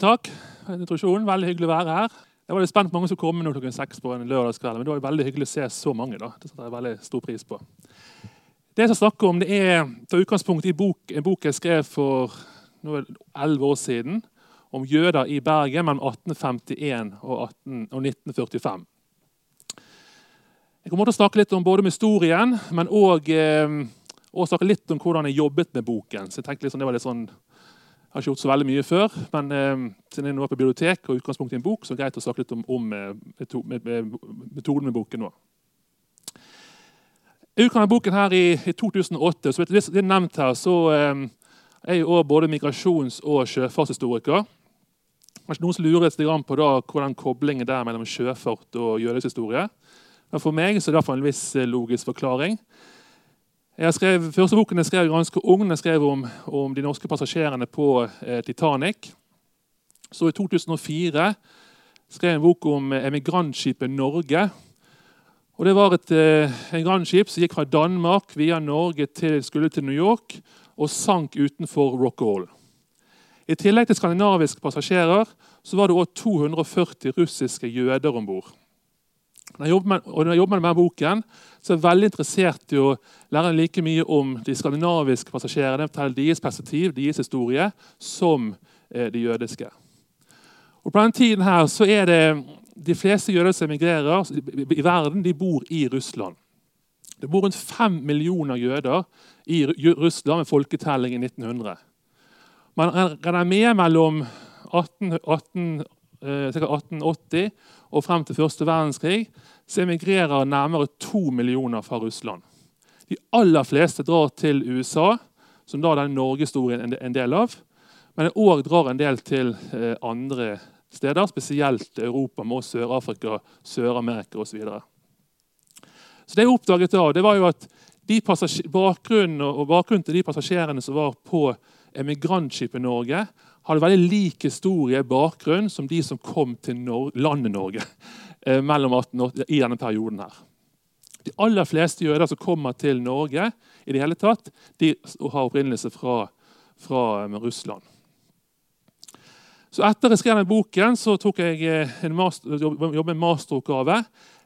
Tusen takk introduksjonen. Veldig hyggelig å være her. Jeg var litt spent på mange som kom nå klokken seks på en lørdagskveld. Men det var veldig hyggelig å se så mange. da. Det setter jeg veldig stor pris på. Det jeg skal snakke om, det er ta utgangspunkt i bok, en bok jeg skrev for elleve år siden om jøder i Bergen mellom 1851 og, 18, og 1945. Jeg kommer til å snakke litt om både om historien, men òg eh, snakke litt om hvordan jeg jobbet med boken. Så jeg tenkte liksom, det var litt sånn jeg har ikke gjort så veldig mye før, men eh, siden jeg nå er på bibliotek og utgangspunkt i en bok, så er det greit å snakke litt om, om eh, metoden med boken nå. Jeg utga boken her i, i, 2008. så er nevnt her, så eh, er jeg også både migrasjons- og sjøfartshistoriker. Kanskje noen som lurer litt på da, hvordan koblingen der mellom sjøfart og jødisk historie. Men for meg så er det en viss eh, logisk forklaring. Jeg skrev, første boken jeg skrev ganske ung. Jeg skrev om, om de norske passasjerene på eh, Titanic. Så i 2004 skrev jeg en bok om eh, emigrantskipet Norge. Og Det var et eh, emigrantskip som gikk fra Danmark via Norge til, skulle til New York og sank utenfor Rockall. I tillegg til skandinaviske passasjerer så var det òg 240 russiske jøder om bord. Når jeg jobbet med, denne boken, så er jeg veldig interessert i å lære like mye om de skandinaviske passasjerene, fortelle deres perspektiv, deres historie, som eh, de jødiske. Og På denne tiden her så er det de fleste jøder som emigrerer i verden, de bor i Russland. Det bor rundt fem millioner jøder i Russland med folketelling i 1900. Man regner med mellom 18, 18, eh, 1880 og frem til første verdenskrig så emigrerer nærmere to millioner fra Russland. De aller fleste drar til USA, som da den norgeshistorien er en del av. Men òg drar en del til eh, andre steder, spesielt Europa, med Sør-Afrika, Sør-Amerika osv. Så, videre. så det jeg oppdaget da, det var jo at bakgrunnen, bakgrunnen til de passasjerene som var på emigrantskipet Norge, hadde veldig lik historie bakgrunn som de som kom til Nor landet Norge eh, mellom 1880, i denne perioden. her. De aller fleste jøder som kommer til Norge, i det hele tatt, de har opprinnelse fra, fra um, Russland. Så Etter jeg skrev den boken, så tok jeg eh, en master, med en masteroppgave.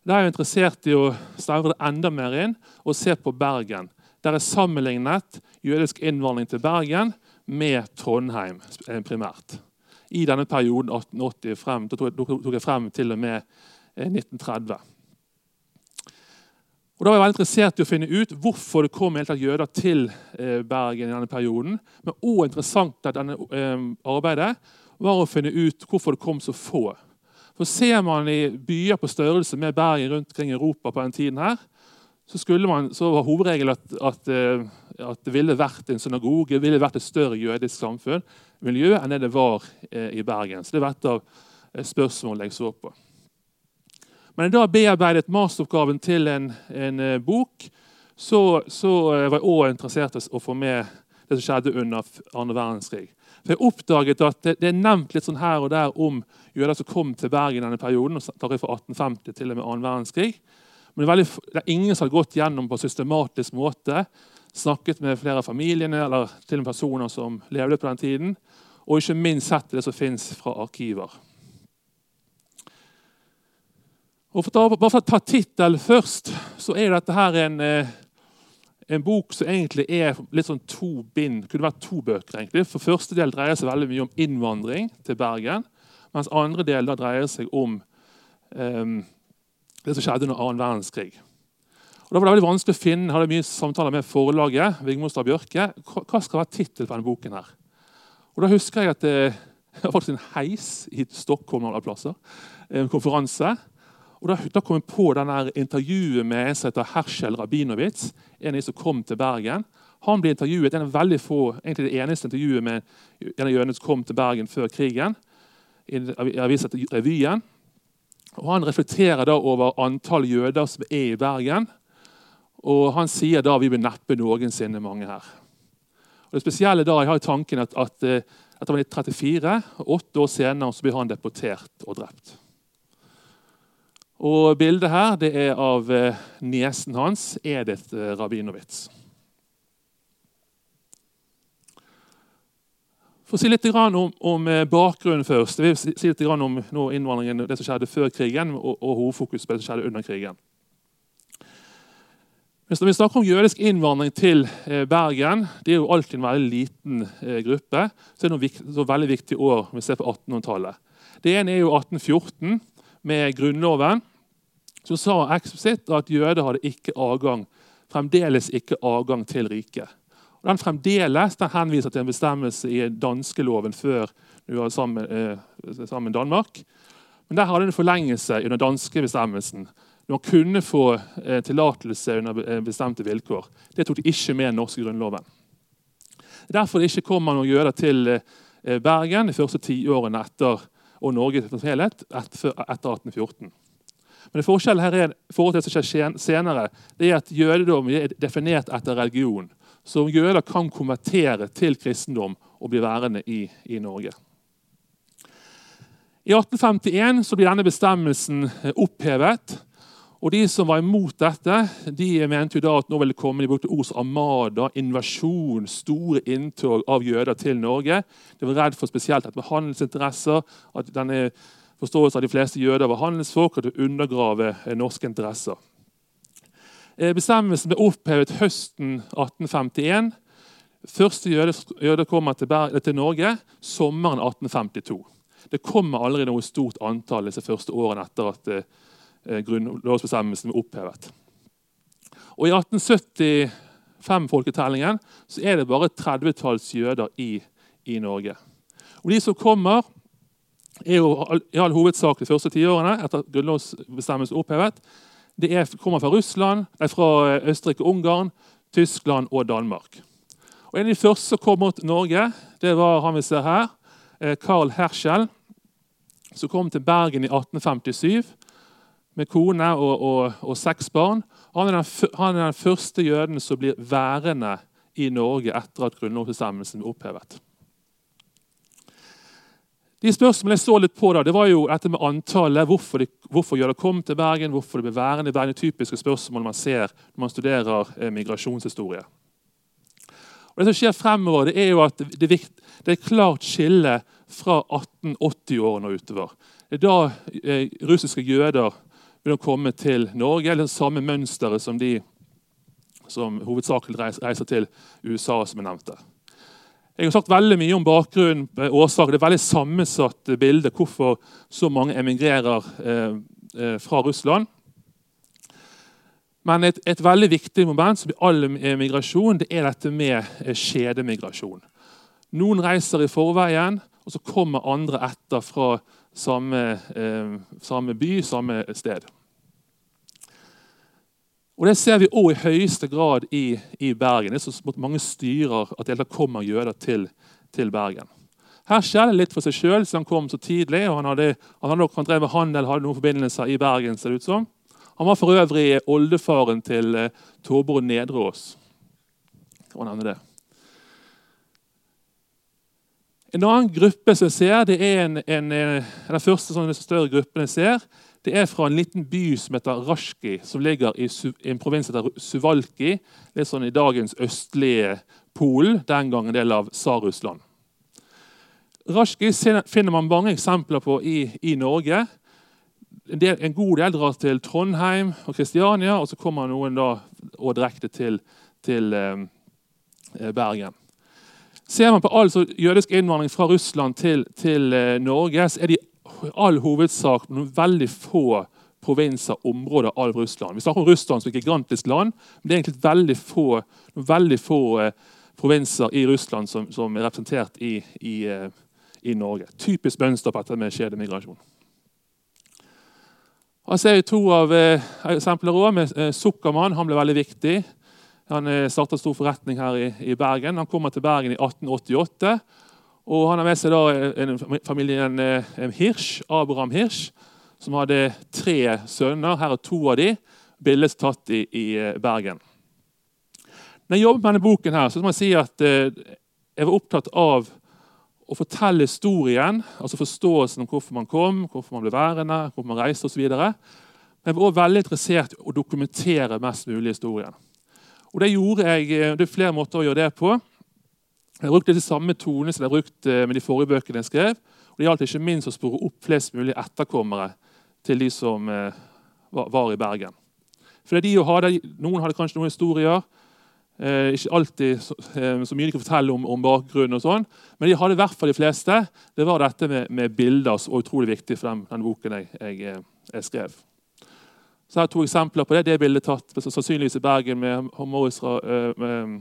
Der er jeg interessert i å stavre enda mer inn og se på Bergen. Der er sammenlignet jødisk innvandring til Bergen med Trondheim eh, primært. I denne perioden 1880 frem, da tok jeg frem til og med 1930. Eh, og da var jeg veldig interessert i å finne ut hvorfor det kom helt jøder til eh, Bergen. i denne perioden. Men også interessant at denne arbeidet var å finne ut hvorfor det kom så få. For Ser man i byer på størrelse med Bergen rundt omkring Europa på den tiden, her, så, man, så var hovedregelen at, at at det ville vært en synagoge, ville vært et større jødisk samfunn, miljø enn det det var eh, i Bergen. Så Det var et av eh, spørsmålene jeg så på. Men da bearbeidet masteroppgaven til en, en eh, bok, så, så, var jeg òg interessert i å få med det som skjedde under andre verdenskrig. For Jeg oppdaget at det, det, er nevnt litt sånn her og der om jøder som kom til Bergen denne perioden. fra 1850 til og med annen verdenskrig. Men det er, veldig, det er ingen som har gått gjennom på systematisk måte snakket med flere av familiene eller til og med personer som levde på den tiden. Og ikke minst sett det som fins fra arkiver. Og for ta, bare for å ta tittelen først, så er dette her en, eh, en bok som egentlig er litt sånn to bind. kunne vært to bøker. egentlig. For Første del dreier seg veldig mye om innvandring til Bergen. Mens andre del dreier seg om um, det som skjedde under annen verdenskrig. Og da var det veldig vanskelig å finne, hadde mye samtaler med forlaget. Vigmostad Bjørke, Hva skal være tittelen på denne boken? her? Og Da husker jeg at det, det var en heis i Stockholm alle plasser, en konferanse. Og Da, da kom jeg på denne intervjuet med en som heter Herschel Rabinowitz. En av de som kom til Bergen. Han ble intervjuet, en av veldig få, egentlig det eneste intervjuet med en av jødene som kom til Bergen før krigen. i Revyen. Og Han reflekterer da over antall jøder som er i Bergen. Og han sier da vi vil neppe noensinne mange her. Og det spesielle da, Jeg har tanken at, at eh, etter 1934, åtte år senere, så blir han deportert og drept. Og Bildet her det er av eh, niesen hans, Edith eh, Rabinowitz. For å si litt om, om bakgrunnen først. Jeg vil si litt om innvandringen, det som skjedde før krigen, og, og hovedfokus på det som skjedde under krigen. Hvis vi snakker om jødisk innvandring til Bergen, det er jo alltid en veldig liten gruppe, så er det noen veldig viktige år vi ser på 1800-tallet. Det ene er jo 1814 med Grunnloven, som sa eksplisitt at jøder hadde ikke adgang, fremdeles ikke adgang til riket. Og den fremdeles den henviser til en bestemmelse i danskeloven før vi var sammen, eh, med Danmark. Men der hadde det en forlengelse under danske bestemmelsen. han kunne få eh, tillatelse under eh, bestemte vilkår. Det tok de ikke med den norske grunnloven. Derfor det ikke kommer noen jøder til eh, Bergen de første tiårene etter og Norge som helhet etter, etter 1814. Men det forskjellen her er, forhold til det som skjer senere, det er at jødedom er definert etter religion. Så jøder kan konvertere til kristendom og bli værende i, i Norge. I 1851 blir denne bestemmelsen opphevet. Og De som var imot dette, de mente jo da at nå ville komme de brukte ord som armada, invasjon, store inntog av jøder til Norge. De var redd for spesielt at med handelsinteresser, at denne forståelsen av de fleste jøder var handelsfolk, og at det undergrave eh, norske interesser. Eh, bestemmelsen ble opphevet høsten 1851. Første jøder kommer til, til, Norge sommeren 1852. Det kommer aldri noe stort antall disse første årene etter at eh, grunnlovsbestemmelsen ble opphevet. Og I 1875-folketellingen så er det bare 30-talls jøder i, i, Norge. Og De som kommer, er jo i all hovedsak de første tiårene etter at grunnlovsbestemmelsen opphevet det er, kommer fra Russland, nei, fra Østerrike Østerrike, Ungarn, Tyskland og Danmark. Og En av de første som kom mot Norge, det var han vi ser her, Carl eh, Herschel, som kom til Bergen i 1857 med kone og, og, og seks barn. Han er, den, han er, den, første jøden som blir værende i Norge etter at grunnlovsbestemmelsen ble opphevet. De spørsmålene jeg så litt på da, det var jo dette med antallet. Hvorfor, de, hvorfor jøder kom til Bergen, hvorfor det ble værende i Bergen. Typiske spørsmål man ser når man studerer eh, migrasjonshistorie. Og det som skjer fremover, det er jo at det, det, er klart skille fra 1880-årene og utover. Det er da eh, russiske jøder begynner de komme til Norge. eller samme mønsteret som de som hovedsakelig reiser til USA, som jeg nevnte. Jeg har sagt veldig mye om bakgrunnen, eh, årsaker. Det er veldig sammensatt bilde hvorfor så mange emigrerer eh, eh, fra Russland. Men et, et, veldig viktig moment som i all migrasjon, det er dette med eh, skjedemigrasjon. Noen reiser i forveien, og så kommer andre etter fra samme, eh, samme by, samme sted. Og Det ser vi òg i høyeste grad i, i, Bergen. Det er så mange styrer at det kommer jøder til, til Bergen. Her skjer det litt for seg sjøl, siden han kom så tidlig. og Han hadde, han hadde han drev handel, hadde noen forbindelser i Bergen. ser det ut som. Han var for øvrig oldefaren til eh, Torborg Nedreås. Kan nevne det. En annen gruppe som jeg ser, det er en, en, en, den første sånn, større gruppen jeg ser, det er fra en liten by som heter Rashki, som ligger i en provins som heter Suvalki. Litt sånn i dagens østlige Polen, den gang en del av Tsar-Russland. Rashki finner man mange eksempler på i, i Norge. En, del, en, god del drar til Trondheim og Kristiania, og så kommer noen da direkte til, til eh, Bergen. Ser man på all jødisk innvandring fra Russland til, til eh, Norge, så er det i all hovedsak noen veldig få provinser, områder av Russland. Vi snakker om Russland som et gigantisk land, men det er egentlig veldig få, veldig få eh, provinser i Russland som, som er representert i, i, eh, i, Norge. Typisk mønster på dette med skjedemigrasjon. Her ser vi to av eksempler òg. Eh, Sukkermann han ble veldig viktig. Han eh, starta stor forretning her i, i Bergen. Han kommer til Bergen i 1888. Og Han har med seg da en, familien en Hirsch, Abraham Hirsch, som hadde tre sønner. Her er to av de, bildet tatt i, i eh, Bergen. Når jeg jobbet med denne boken, her, så må jeg si at eh, jeg var opptatt av å fortelle historien, altså forståelsen om hvorfor man kom, hvorfor man ble værende, hvorfor man reiste osv. Men jeg var også veldig interessert i å dokumentere mest mulig historien. Og Det gjorde jeg, eh, det er flere måter å gjøre det på. Jeg brukte de samme tonene som jeg brukte med de forrige bøkene jeg skrev. og Det gjaldt ikke minst å spore opp flest mulig etterkommere til de som var i Bergen. For de hadde, Noen hadde kanskje noen historier. Eh, ikke alltid eh, så, mye de kan fortelle om, om bakgrunnen, og sånn, men de hadde i hvert fall de fleste. Det var dette med, med bilder som var utrolig viktig for den, den boken jeg, jeg, jeg, skrev. Så her er to eksempler på det. Det bildet tatt sannsynligvis i Bergen med Morris eh,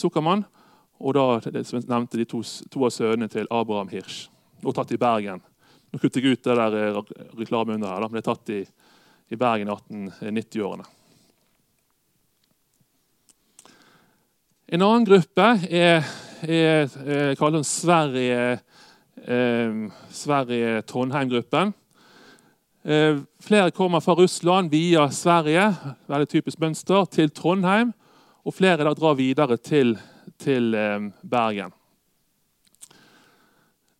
Sukkermann. Og da, som jeg nevnte, de to, to av sønnene til Abraham Hirsch. Og tatt i Bergen. Nå kutter jeg ut det der eh, reklame under her, men det er tatt i, i Bergen i 1890-årene. En annen gruppe er, er, er kalt Sverige, eh, Sverige-Trondheim-gruppen. Eh, flere kommer fra Russland via Sverige veldig typisk mønster, til Trondheim. Og flere da drar videre til, til eh, Bergen.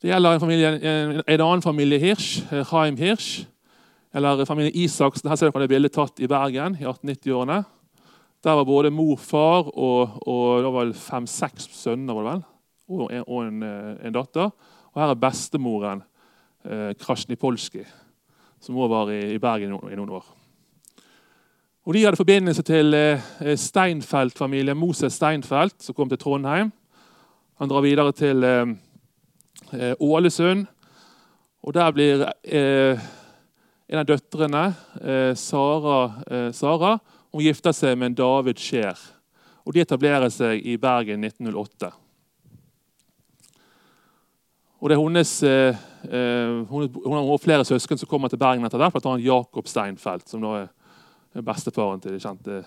Det gjelder en, familie, en, en annen familie Hirsch, Haim Hirsch. Eller familien Isaksen. Her ser dere det bildet tatt i Bergen i 1890-årene. Der var både mor, far og, og det var fem-seks sønner var det vel, og, en, eh, en, datter. Og her er bestemoren eh, Krasjnipolskij, som òg var i, i Bergen i, noen år. Og De hadde forbindelse til eh, Steinfeld-familien, Moses Steinfeld, som kom til Trondheim. Han drar videre til eh, Eh, Ålesund. Og der blir en av døtrene, Sara, Sara hun gifter seg med en David Scheer. Og de etablerer seg i Bergen 1908. Og det er hennes, hun, hun har flere søsken som kommer til Bergen etter hvert, bl.a. Jakob Steinfeld, som nå er bestefaren til den kjente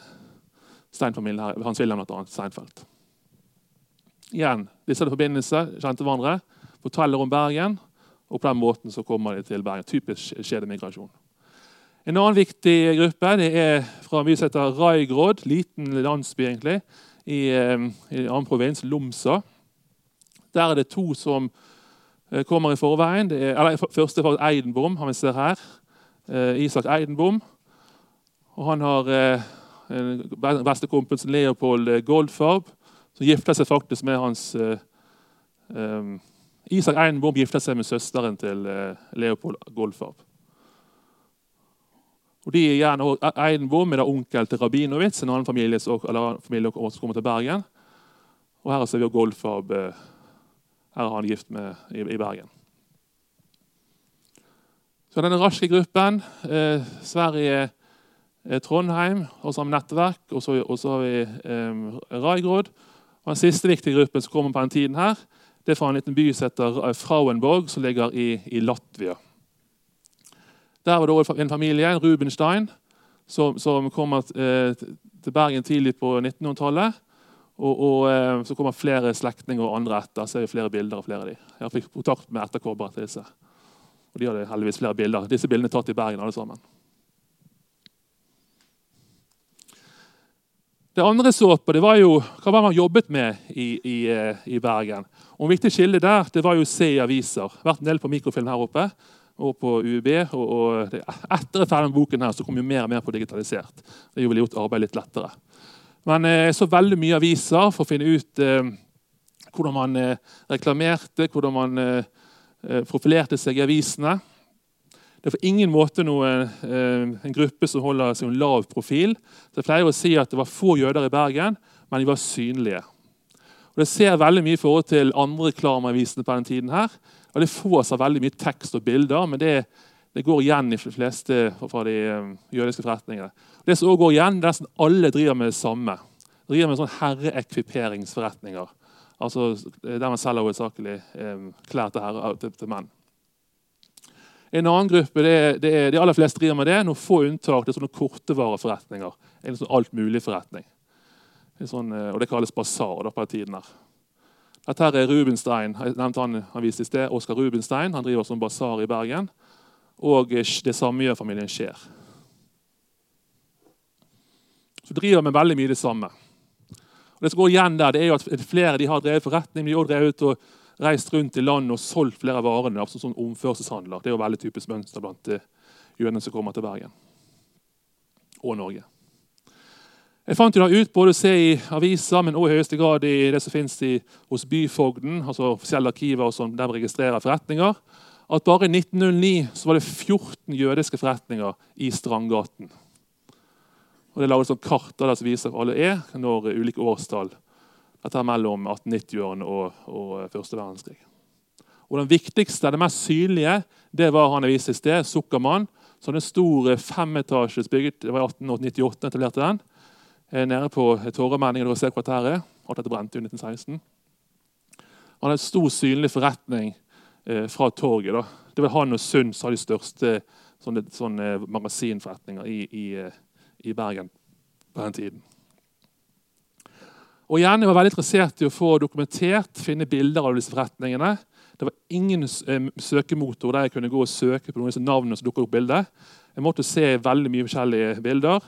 Stein-familien Hans Wilhelm Steinfeld. Igjen, disse hadde forbindelse, kjente hverandre forteller om Bergen. Og på den måten så kommer de til Bergen. Typisk skjedemigrasjon. En annen viktig gruppe det er fra by som heter Raigrod, liten landsby egentlig, i, eh, i en annen provins, Lomsa. Der er det to som eh, kommer i forveien. Det er, eller, første er faktisk Eidenbom, han vi ser her. Eh, Isak Eidenbom. Og han har eh, bestekompisen Leopold Goldfarb, som gifter seg faktisk med hans eh, eh, Isak Eidenbom gifter seg med søsteren til eh, Leopold Goldfarb. Og de er gjerne Eidenbom er onkel til Rabinowitz, en annen familie, som kommer til Bergen. Og her ser vi Goldfarb. Eh, er han gift med i, i Bergen. Så denne raske gruppen eh, Sverige, eh, Trondheim, og så har vi nettverk, og så, og så har vi eh, Raigrod. Og Den siste viktige gruppen som kommer på den tiden, her, det er fra en liten by som heter eh, Frauenborg, som ligger i, i Latvia. Der var det også en familie, Rubenstein, som, som kom eh, til Bergen tidlig på 1900-tallet. Og, og eh, Så kommer flere slektninger og andre etter. ser vi flere bilder av flere av de. Jeg fikk kontakt med etterkommere til disse. Og De hadde heldigvis flere bilder. Disse bildene er tatt i Bergen. alle sammen. Det andre jeg så på, det var jo hva var man jobbet med i, i, eh, i Bergen. Og En viktig kilde der det var jo se i aviser. Vært en del på mikrofilm her oppe og på UiB. og, og det, Etter ferdig med boken her, så kom jo mer og mer på digitalisert. Det ville gjort arbeidet litt lettere. Men eh, jeg så veldig mye aviser for å finne ut eh, hvordan man eh, reklamerte, hvordan man eh, eh, profilerte seg i avisene. Det er på ingen måte noe, en gruppe som holder seg en lav profil. Så jeg pleier å si at Det var få jøder i Bergen, men de var synlige. Og Det ser veldig mye i forhold til andre reklameavisene på denne tiden. her. Og Det fås av veldig mye tekst og bilder, men det, det går igjen i fleste fra de um, jødiske forretningene. Det som også går igjen, det er Nesten alle driver med det samme. De driver med sånn herreekviperingsforretninger. Altså Der man selger hovedsakelig um, klær til, herre, til, til, menn. En annen gruppe, det er, det er, De aller fleste driver med det. Noen få unntak. Det er sånne kortevareforretninger. En sånn alt-mulig-forretning. Sånn, eh, og Det kalles basar på tiden her. Dette her er Rubenstein. Jeg nevnte han, han viste i sted, Oskar Rubenstein. Han driver som basar i Bergen. Og det samme gjør familien Skjer. Så driver med veldig mye det samme. Og det som går igjen der, det er jo at Flere de har drevet forretning, de har drevet og reist rundt i landet og solgt flere av varene. altså sånn omførselshandler. Det er jo veldig typisk mønster blant jødene som kommer til Bergen og Norge. Jeg fant jo da ut både å se i aviser, men også i høyeste grad i det som finnes hos byfogden, altså offisielle arkiver og sånn, der vi registrerer forretninger, at bare i 1909 så var det 14 jødiske forretninger i Strandgaten. Og Det er laget sånn kart der som viser hvor alle er når ulike årstall. Dette er mellom 1890-årene og, og første verdenskrig. Og Den viktigste, det mest synlige, det var han jeg viste i sted, Sukkermann. Så en stor femetasjes bygget, det var i 1898 etablerte den. Eh, nede på Torgallmenningen og kvarteret. Alt dette brente i 1916. Han hadde en stor, synlig forretning eh, fra torget. Da. Det var Han og Sund som hadde de største sånne, sånne magasinforretninger i, i, eh, i, Bergen på den tiden. Og igjen, Jeg var veldig interessert i å få dokumentert, finne bilder av disse forretningene. Det var ingen eh, søkemotor der jeg kunne gå og søke på noen av disse navnene som dukket opp bildet. Jeg måtte se veldig mye forskjellige bilder.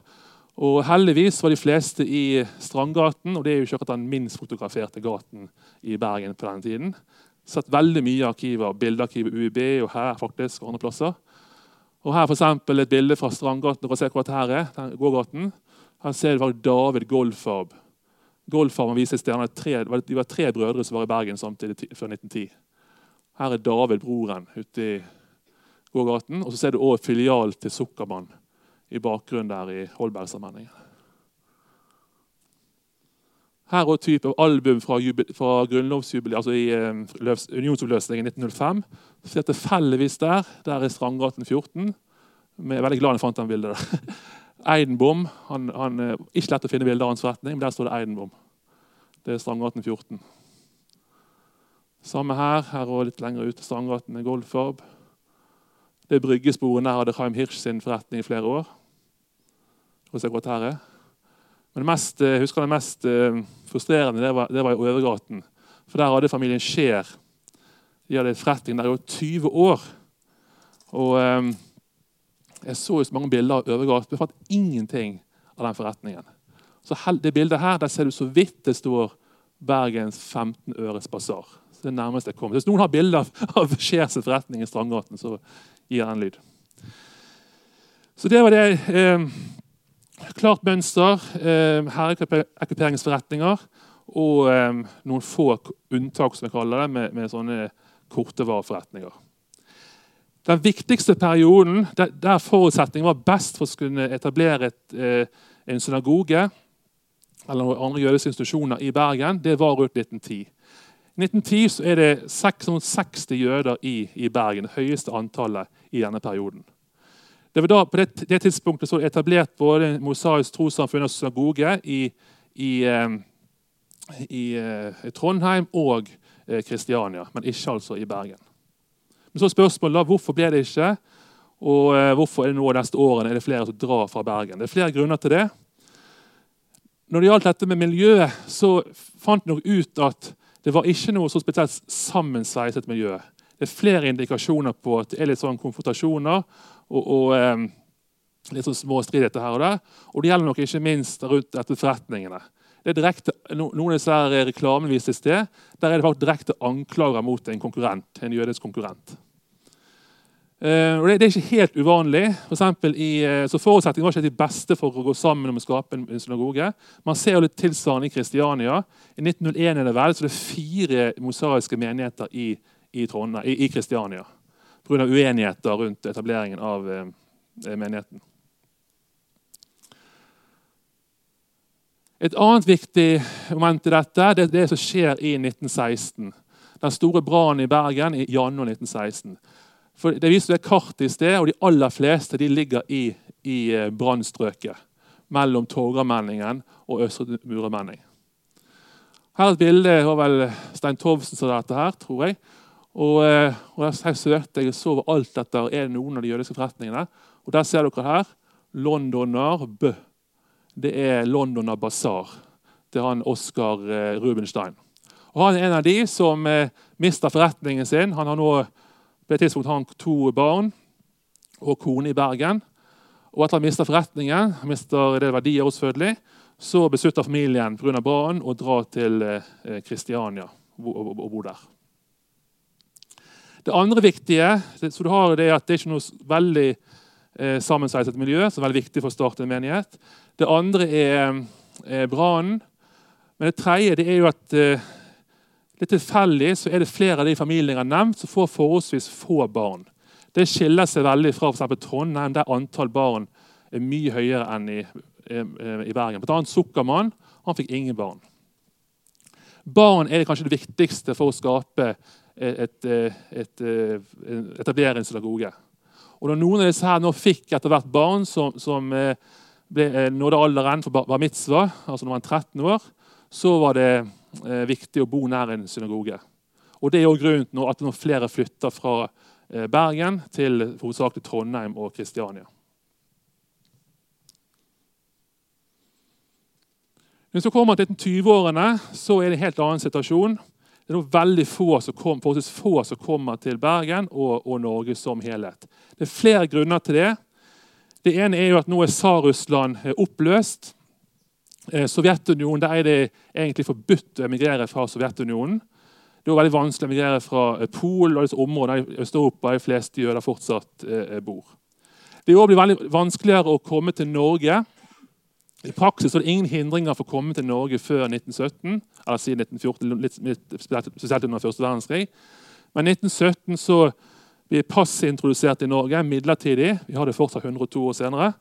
Og Heldigvis var de fleste i Strandgaten, og det er jo ikke akkurat den minst fotograferte gaten i Bergen på den tiden. Sett veldig mye arkiver, Bildearkivet UiB og her faktisk, og andre plasser. Og Her for et bilde fra Strandgaten. Dere ser det her, er, gågaten. Her ser du David Goldfarb. Golfarb viser stjerner. Tre, de var tre brødre som var i Bergen samtidig før 1910. Her er David, broren, ute i gågaten. Og så ser du også filial til Sukkermann i bakgrunnen der i Holbergsammenhengen. Her er type album fra, fra grunnlovsjubileet, altså i løs, unionsoppløsningen 1905. Så det tilfeldigvis der. Der er Strandgaten 14. Jeg er veldig glad jeg fant det bildet. der. Eidenbom. Han, han, eh, ikke lett å finne bilder av hans forretning, men der står det Eidenbom. Det er Strandgaten 14. Samme her. Her og litt lenger ute. Strandgaten er goldfarb. Det er bryggesporet der hadde Chaim Hirsch sin forretning i flere år. Og se godt her er. Men mest, jeg husker det mest frustrerende det var, det var, i Øvergaten. For der hadde familien Skjer de hadde forretning der i 20 år. Og eh, Jeg så så mange bilder av Øvergaten, jeg fant ingenting av den forretningen. Så Det bildet her, der ser du så vidt det står Bergens 15 øres basar. Det nærmeste jeg kom. Hvis noen har bilder av Skjers forretning i Strandgaten, så gir den lyd. Så det var det. Eh, klart mønster. Herrekuperingsforretninger. Og eh, noen få unntak som jeg kaller det, med, med sånne kortevareforretninger. Den viktigste perioden der, forutsetningen var best for å kunne etablere et, eh, en synagoge eller andre jødiske institusjoner i Bergen, det var rundt 1910. I 1910 så er det 660 jøder i, i, Bergen, det høyeste antallet i denne perioden. Det var da, På det, det tidspunktet så etablert både Mosaisk trossamfunn og synagoge i, i, i, i, eh, Trondheim og Kristiania, men ikke altså i Bergen. Men så spørsmålet da, Hvorfor ble det ikke? Og hvorfor er det nå neste årene er det flere som drar fra Bergen? Det er flere grunner til det. Når det gjaldt dette med miljøet, så fant vi ut at det var ikke noe så spesielt sammensveiset miljø. Det er flere indikasjoner på at det er litt sånn konfrontasjoner og, og eh, litt sånn små stridigheter her og der. Og det gjelder nok ikke minst rundt dette forretningene. Det er direkte, noen av disse reklamene viste i sted, der er det faktisk direkte anklager mot en konkurrent, en jødisk konkurrent. Uh, og det, det, er ikke helt uvanlig. For eksempel i, uh, så Forutsetningen var ikke de beste for å gå sammen om å skape en synagoge. Man ser jo litt tilsvarende i Kristiania. I 1901 er det vel, så det er fire mosaiske menigheter i, i, i, i Kristiania. Pga. uenigheter rundt etableringen av uh, menigheten. Et annet viktig moment i dette det er det som skjer i 1916. Den store brannen i Bergen i januar 1916. For Det viser et kart i sted, og de aller fleste de ligger i, i eh, brannstrøket. Mellom Torgallmenningen og Østre Muramenning. Her er et bilde av Stein Tovsen som dette her, tror jeg. Og, eh, og Jeg søkte jeg så alt etter er det noen av de jødiske forretningene. Og Der ser dere her Londoner Bø. Det er Londoner. Det er han Oskar eh, Rubenstein. Og Han er en av de som eh, mister forretningen sin. Han har nå på et tidspunkt han to barn og kone i Bergen. Og etter han mister forretningen, mister det verdier også, Fødelig, så beslutter familien pga. brannen å dra til Kristiania eh, og, bo der. Det andre viktige så du har det at det er ikke noe veldig eh, sammensveiset miljø, som er veldig viktig for å starte en menighet. Det andre er er brannen. Men det tredje det er jo at eh, litt tilfeldig så er det flere av de familiene jeg har nevnt, som får forholdsvis få barn. Det skiller seg veldig fra for Trondheim, der antall barn er mye høyere enn i, eh, i Bergen. Blant annet Sukkermann han fikk ingen barn. Barn er kanskje det viktigste for å skape et, et, et, etablere en synagoge. Og når noen av disse her nå fikk etter hvert barn som, som eh, ble, eh, nådde alderen for bar mitzvah, altså når man var 13 år, så var det eh, viktig å bo nær en synagoge. Og Det er også grunnen til at når flere flytter fra eh, Bergen til hovedsakelig Trondheim og Kristiania. Når vi kommer til 20-årene, så er det en helt annen situasjon. Det er veldig få som, kom, få som kommer til Bergen og, og, Norge som helhet. Det er flere grunner til det. Det ene er jo at nå er Tsar-Russland eh, oppløst. Eh, Sovjetunionen, Der er det egentlig forbudt å emigrere fra Sovjetunionen. Det er veldig vanskelig å emigrere fra eh, Polen og disse områdene i Øst-Europa de fleste jøder fortsatt bor. Det blir veldig vanskeligere å komme til Norge i praksis er det ingen hindringer for å komme til Norge før 1917. eller siden 1914, litt, spesielt under første verdenskrig. Men 1917 så blir passet introdusert i Norge midlertidig. Vi har det fortsatt 102 år senere.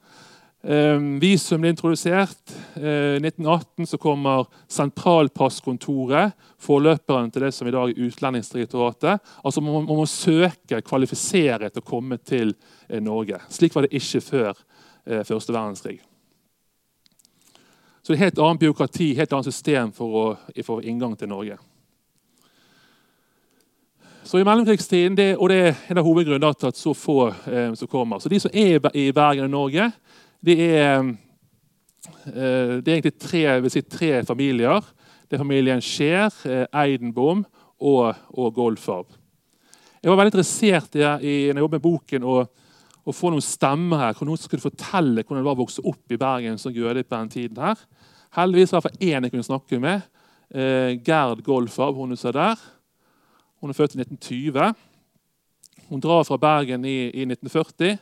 Um, visum blir introdusert. I uh, 1918 så kommer sentralpasskontoret, forløperen til det som i dag er Utlendingsdirektoratet. Altså Man man må søke, kvalifisere til å komme til uh, Norge. Slik var det ikke før uh, første verdenskrig. Så det er helt annet byråkrati, helt annet system for, å, for inngang til Norge. Så i mellomkrigstiden, det, og det er en av hovedgrunnene til at så få eh, som kommer. Så de som er i Bergen og Norge, det er, eh, det er egentlig tre, si, tre, familier. Det er familien Skjær, eh, Eidenbom og, og Goldfarb. Jeg var veldig interessert i, i, når jeg jobbet med boken, å få noen stemmer her. Noen skulle fortelle hvordan det var å vokse opp i Bergen som jøde på den tiden. her. Heldigvis var det én jeg kunne snakke med. Eh, Gerd Golfab, Hun er der. Hun er født i 1920. Hun drar fra Bergen i, i 1940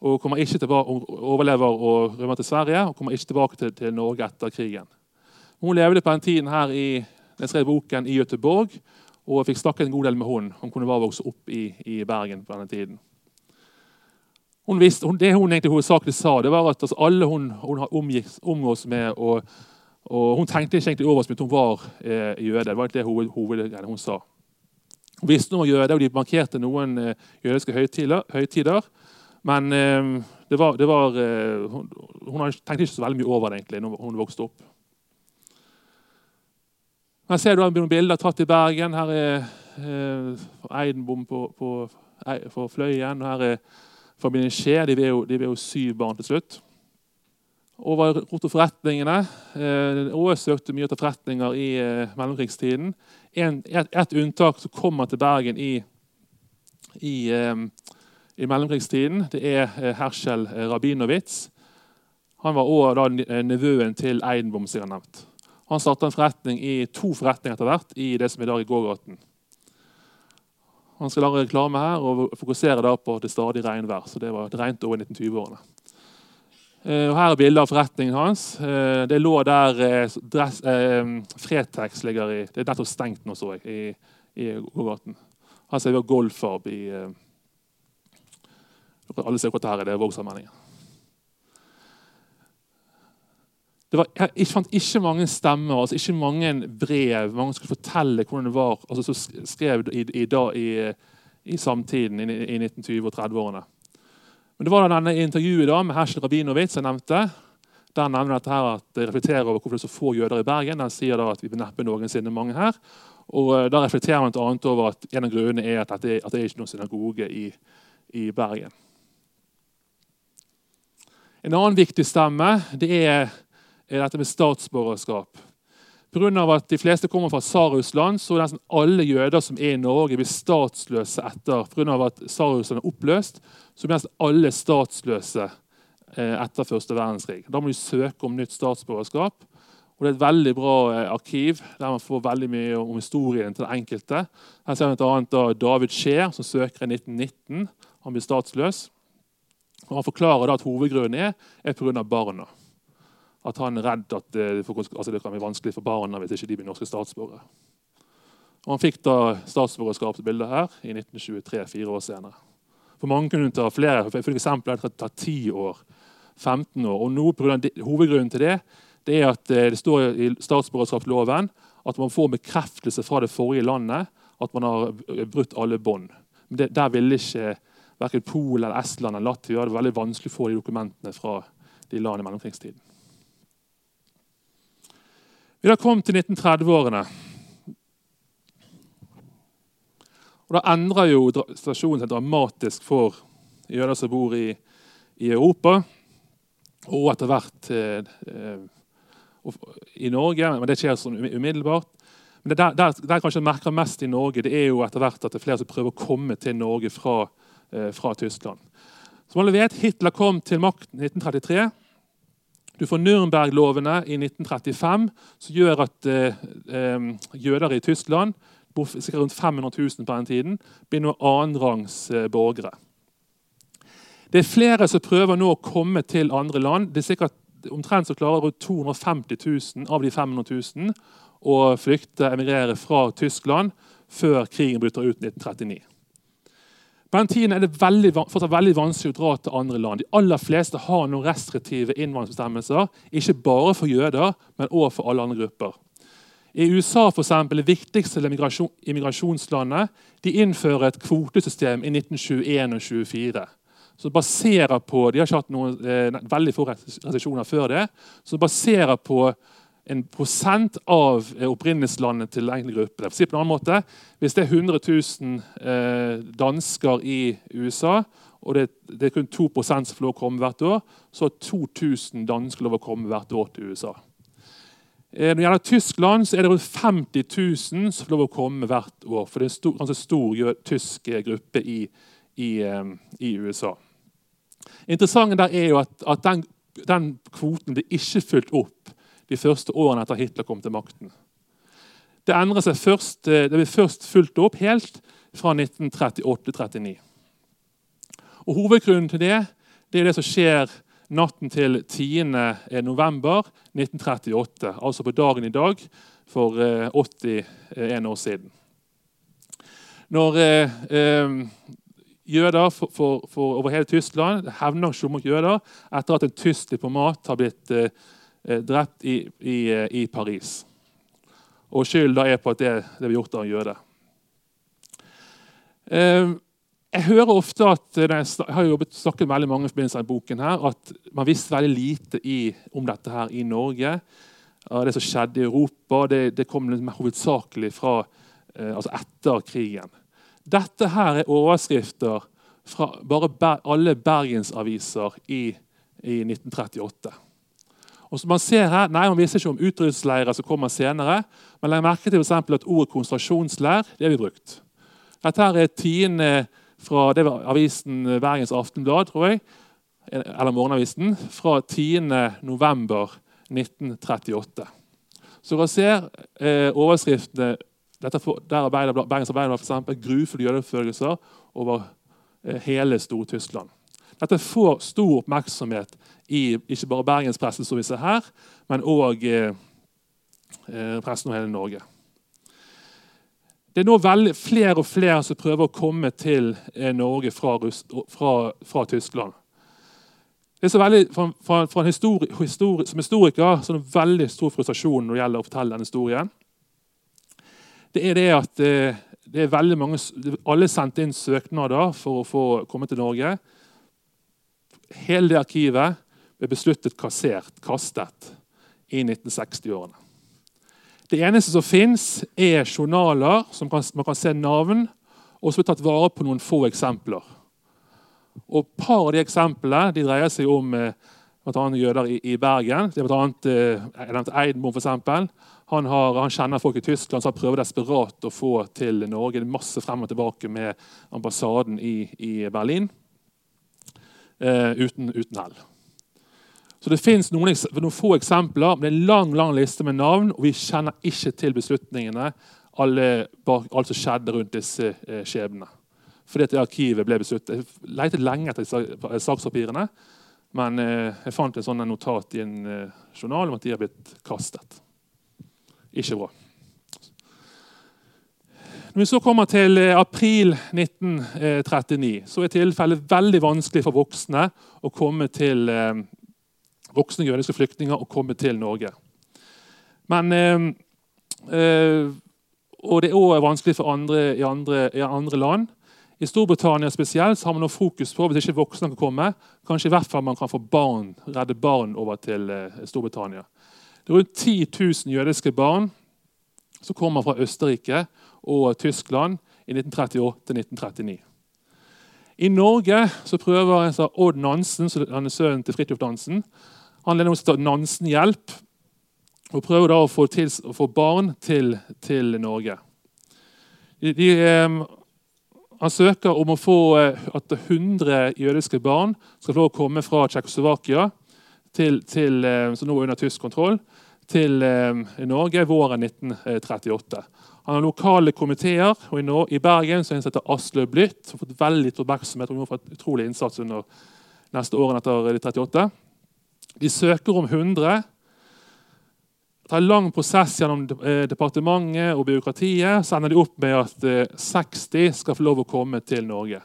og kommer ikke tilbake, overlever og rømmer til Sverige og kommer ikke tilbake til, til, Norge etter krigen. Hun levde på den tiden her i, jeg skrev boken i Göteborg og fikk snakket en god del med hun Hun kunne det vokse opp i, i Bergen på denne tiden. Hun visste, hun, det hun egentlig hovedsakelig sa, det var at altså, alle hun, hun omgikk, omgås med og, og Hun tenkte ikke egentlig over oss, men hun var eh, jøde. Det var ikke det hoved, hovedgreiene hun sa. Hun visste noe om jøde, og de markerte noen eh, jødiske høytider. høytider men eh, det var, det var eh, hun, hun, tenkte ikke så veldig mye over det egentlig når hun vokste opp. Her ser du noen bilder tatt i Bergen. Her er eh, Eidenbom på, på, på Fløyen. her er familien Skje de ble, jo, de ble jo syv barn til slutt. Over rot og forretningene. Eh, Åe søkte mye etter forretninger i eh, mellomkrigstiden. En, et, unntak som kommer til Bergen i, i, eh, i mellomkrigstiden, det er eh, Herschel Rabinowitz. Han var også da nevøen til Eidenbom, som jeg har nevnt. Han starta en forretning i to forretninger etter hvert i det som i dag er gågaten. Han skal lage reklame her og fokusere da på det stadig regnvær. Så det, var, det år i 1920-årene. Og her er bilder av forretningen hans. Eh, det lå der eh, dress, eh, Fretex ligger i. Det er nettopp stengt nå, så jeg, i, i gågaten. Ser vi Golfarb i eh, Alle ser hva dette er. Det er Vågsallmenningen. Var, jeg fant ikke mange stemmer, altså ikke mange brev. Mange skulle fortelle hvordan det var. altså som skrev i, i, i, i samtiden, i, 1920- og 30-årene. Men det var denne intervjuet da, med Herschel Rabinowitz jeg nevnte. Der nevner dette her at det reflekterer over hvorfor det er så få jøder i Bergen. Den sier da at vi neppe noensinne mange her. Og eh, Da reflekterer man annet over at en av grunnene er at det, at det er ikke noen synagoge i, i Bergen. En annen viktig stemme det er er dette med statsborgerskap. Pga. at de fleste kommer fra Tsar-Russland, så nesten alle jøder som er i Norge, blir statsløse etter. Pga. at Tsar-Russland er oppløst, så blir nesten alle statsløse eh, etter første verdenskrig. Da må de søke om nytt statsborgerskap. Og Det er et veldig bra eh, arkiv der man får veldig mye om historien til den enkelte. Her ser vi bl.a. David Scheer, som søker i 1919. Han blir statsløs. Og Han forklarer at hovedgrunnen er, er pga. barna. At han er redd at det, altså det kan bli vanskelig for barna hvis ikke de blir norske statsborgere. Og han fikk da statsborgerskapsbildet her i 1923, fire år senere. For mange kunne ta flere. For eksempel det tar 10 år, 15 år. Og nå, Hovedgrunnen til det, det er at det står i statsborgerskapsloven at man får bekreftelse fra det forrige landet at man har brutt alle bånd. Men Der ville ikke verken Polen, eller Estland eller Latvia det var veldig vanskelig å få de dokumentene fra de landene i mellomkrigstiden. Vi har kommet til 1930-årene. Og Da endrer jo situasjonen seg dramatisk for jøder som bor i, i Europa, og etter hvert eh, i Norge. Men det skjer sånn umiddelbart. Men det der, der, der kanskje merker mest i Norge, det er jo etter hvert at det er flere som prøver å komme til Norge fra, eh, fra Tyskland. Som alle vet, Hitler kom til makten i 1933. Du får Nürnberg-lovene i 1935, som gjør at eh, eh, jøder i Tyskland, sikkert rundt 500 000 på den tiden, blir noen annenrangs borgere. Det er flere som prøver nå å komme til andre land. Det er sikkert Omtrent så klarer rundt 250 000 av de 500 000 å flykte, emigrere fra Tyskland før krigen bryter ut i 1939. På den tiden er det veldig, fortsatt veldig vanskelig å dra til andre land. De aller fleste har noen restriktive innvandringsbestemmelser, ikke bare for jøder, men også for alle andre grupper. I USA for eksempel, det viktigste immigrasjonslandet de innfører et kvotesystem i 1921 og 1924. Som baserer på, De har ikke hatt noen eh, veldig få restriksjoner før det. Som baserer på en prosent av eh, opprinnelseslandet til en gruppe. Si på en annen måte, Hvis det er 100 000 eh, dansker i USA, og det, er kun 2 som får lov å komme hvert år, så har 2000 dansker lov å komme hvert år til USA. Eh, når det gjelder Tyskland, så er det rundt 50 000 som får lov å komme hvert år. For det er en stor, ganske stor tysk gruppe i, i, i USA. Interessant der er jo at, at den, den kvoten ble ikke fulgt opp de første årene etter Hitler kom til makten. Det endrer seg først, eh, det blir først fulgt opp helt fra 1938-39. Og Hovedgrunnen til det det er det som skjer natten til 10.11.1938, altså på dagen i dag for 81 eh, år siden. Når eh, jøder for, for, for over hele Tyskland hevnaksjon mot jøder etter at en tysk diplomat har blitt Eh, drept i, i, eh, i, Paris. Og skylda er på at det, det ble gjort av en jøde. Eh, jeg hører ofte at jeg har jobbet, snakket veldig mange i forbindelse med boken her, at man visste veldig lite i, om dette her i Norge. Det som skjedde i Europa, det, det kom hovedsakelig fra altså etter krigen. Dette her er overskrifter fra bare alle bergensaviser i, i 1938. Og som Man ser her, nei, man viser ikke om utryddelsesleirer som kommer senere, men legg merke til for at ordet konsentrasjonsleir det har vi brukt. Dette her er tiende fra det var avisen Bergens Aftenblad, tror jeg, eller Morgenavisen, fra 10. november 1938. Så dere ser eh, overskriftene for, der arbeider, Bergens Arbeiderblad f.eks. grufulle jødeforfølgelser over eh, hele Stor-Tyskland. Dette får stor oppmerksomhet i ikke bare bergenspressen, som vi ser her, men òg eh, pressen over hele Norge. Det er nå veldig, flere og flere som prøver å komme til eh, Norge fra, fra, fra Tyskland. Det er så veldig, fra, fra histori, histori, Som historiker så er det veldig stor frustrasjon når det gjelder å fortelle denne historien. Det er det at eh, det er veldig mange, alle sendte inn søknader for å få komme til Norge. Hele det arkivet ble besluttet kassert, kastet, i 1960-årene. Det eneste som fins, er journaler som kan, man kan se navn, og som er tatt vare på noen få eksempler. Et par av de eksemplene de dreier seg om eh, jøder i, i, Bergen. Det er blant annet, eh, for eksempel. Han, han, kjenner folk i Tyskland som prøver desperat å få til Norge. Det er masse frem og tilbake med ambassaden i, i Berlin. Eh, uten, uten hell. Så Det fins noen, noen, få eksempler, men det er en lang lang liste med navn. Og vi kjenner ikke til beslutningene, alle, alt som skjedde rundt disse eh, skjebnene. Fordi at arkivet ble besluttet. Jeg lette lenge etter sakspapirene, Men eh, jeg fant en sånn notat i en eh, journal om at de har blitt kastet. Ikke bra. Når vi så kommer til eh, april 1939, så er tilfellet veldig vanskelig for voksne å komme til eh, voksne jødiske flyktninger å komme til Norge. Men, eh, eh, og det er òg vanskelig for andre i, andre i andre land. I Storbritannia spesielt har man nå fokus på hvis ikke voksne kan komme, kanskje i hvert fall man kan få barn, redde barn over til eh, Storbritannia. Det er rundt 10 000 jødiske barn som kommer fra Østerrike og Tyskland i 1938-1939. I Norge så prøver altså Odd Nansen, som er sønnen til Fridtjof Nansen, han leder til Nansen-hjelp og prøver da å få, til, å få barn til, til Norge. De, de, eh, han søker om å få eh, at 100 jødiske barn skal få komme fra Tsjekkoslovakia, til, eh, som nå er under tysk kontroll, til eh, Norge våren 1938. Han har lokale komiteer. og I, Bergen så er Asle Blytt, som har fått veldig oppmerksomhet og fått utrolig innsats under neste årene etter 38. De søker om 100. Det tar en lang prosess gjennom eh, departementet og byråkratiet. Så ender de opp med at 60 eh, skal få lov å komme til Norge.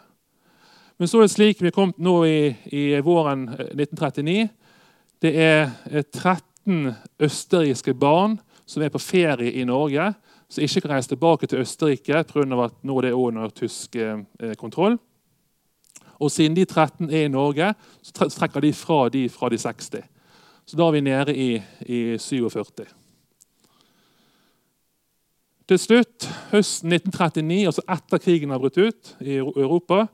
Men så er det slik vi kommet nå i, i våren 1939. Eh, det er 13 østerrikske barn som er på ferie i Norge som ikke kan reise tilbake til Østerrike pga. at nå er det under tysk eh, kontroll. Og Siden de 13 er i Norge, så trekker de fra de fra de 60. Så da er vi nede i, i 47. Til slutt, høsten 1939, altså etter krigen har brutt ut i Europa,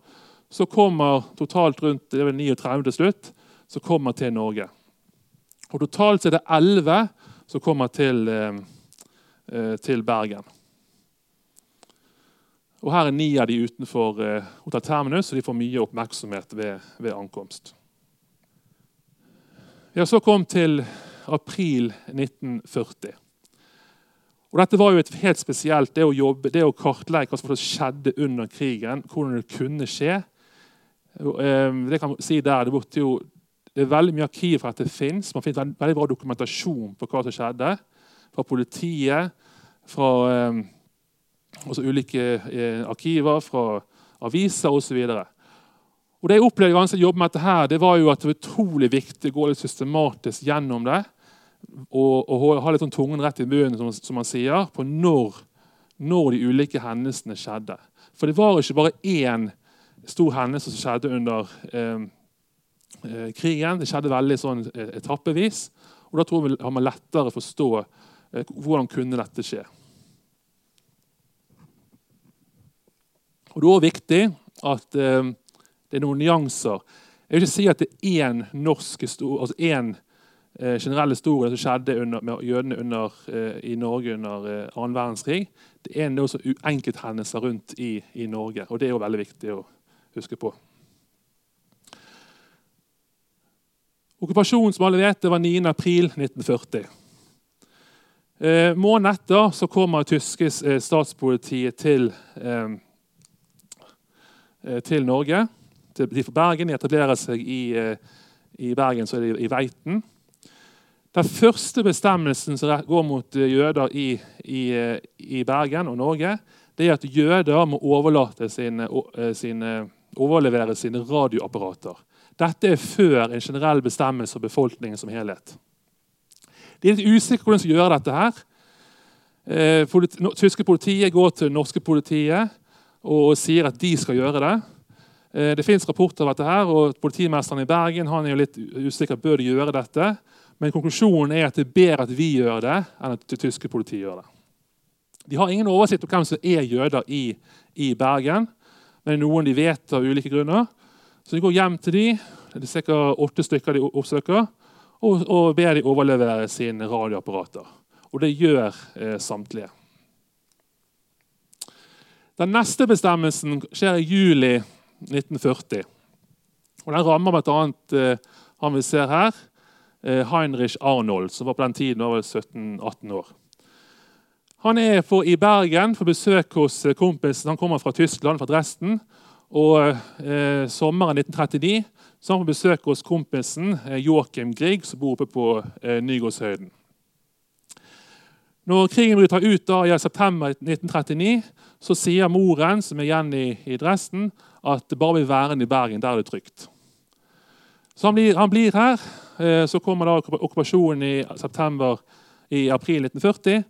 så kommer totalt rundt det er 39 til slutt, så kommer til Norge. Og Totalt er det 11 som kommer til eh, Eh, til Bergen. Og Her er ni av de utenfor Hotell Terminus, så de får mye oppmerksomhet ved, ved ankomst. Vi har så kommet til april 1940. Og Dette var jo et helt spesielt det å jobbe, det å kartlegge hva som skjedde under krigen. Hvordan det kunne skje. Eh, det kan si der, det, jo, det er veldig mye arkiv for at det fins. Man finner veldig bra dokumentasjon på hva som skjedde fra politiet, fra eh, ulike eh, arkiver, fra aviser osv. Og Det jeg opplevde ganske å jobbe med dette, her, det var jo at det var utrolig viktig å gå litt systematisk gjennom det. Og, og ha litt sånn tungen rett i munnen, som, som man sier, på når, når, de ulike hendelsene skjedde. For det var ikke bare én stor hendelse som skjedde under eh, krigen. Det skjedde veldig sånn eh, etappevis. Og Da tror jeg har man lettere forstå Eh, hvordan kunne dette skje? Og Det er også viktig at eh, det er noen nyanser. Jeg vil ikke si at det er én norsk historie, altså én eh, generell historie som skjedde under, med jødene under, eh, i Norge under eh, annen verdenskrig. Det er noe enkelthendelser rundt i, i Norge, og det er jo veldig viktig å huske på. Okkupasjonen som alle vet, det var 9.4.1940. Eh, Måneden etter så kommer tyske eh, statspolitiet til, eh, eh, til Norge. De fra Bergen. De etablerer seg i, eh, i Bergen, så er det i Veiten. Den første bestemmelsen som går mot eh, jøder i, i, i, Bergen og Norge, det er at jøder må sine, sine, overlevere sine radioapparater. Dette er før en generell bestemmelse av befolkningen som helhet. De er litt usikre hvordan de skal gjøre dette. her. Eh, tyske politiet går til norske politiet og sier at de skal gjøre det. Eh, det fins rapporter av dette, her, og politimesteren i Bergen han er jo litt usikker bør de gjøre dette. Men konklusjonen er at det er bedre at vi gjør det, enn at det tyske politiet gjør det. De har ingen oversikt over hvem som er jøder i, i Bergen. Men det er noen de vet av ulike grunner. Så de går hjem til de, det er ca. åtte stykker de oppsøker og, og ber de overlevere sine radioapparater. Og det gjør eh, samtlige. Den neste bestemmelsen skjer i juli 1940. Og Den rammer bl.a. Eh, han vi ser her, eh, Heinrich Arnold, som var på den tiden over 17-18 år. Han er på, i Bergen for besøk hos eh, kompisen. Han kommer fra Tyskland, fra Dresden. Og eh, Sommeren 1939 så han på besøk hos kompisen eh, Joakim Grieg, som bor oppe på eh, Nygårdshøyden. Når krigen bryter ut da, i september 1939, så sier moren, som er igjen i, i Dresden, at det bare vil være i Bergen. Der er det trygt. Så han blir, han blir her. Eh, så kommer da okkupasjonen i september i april 1940.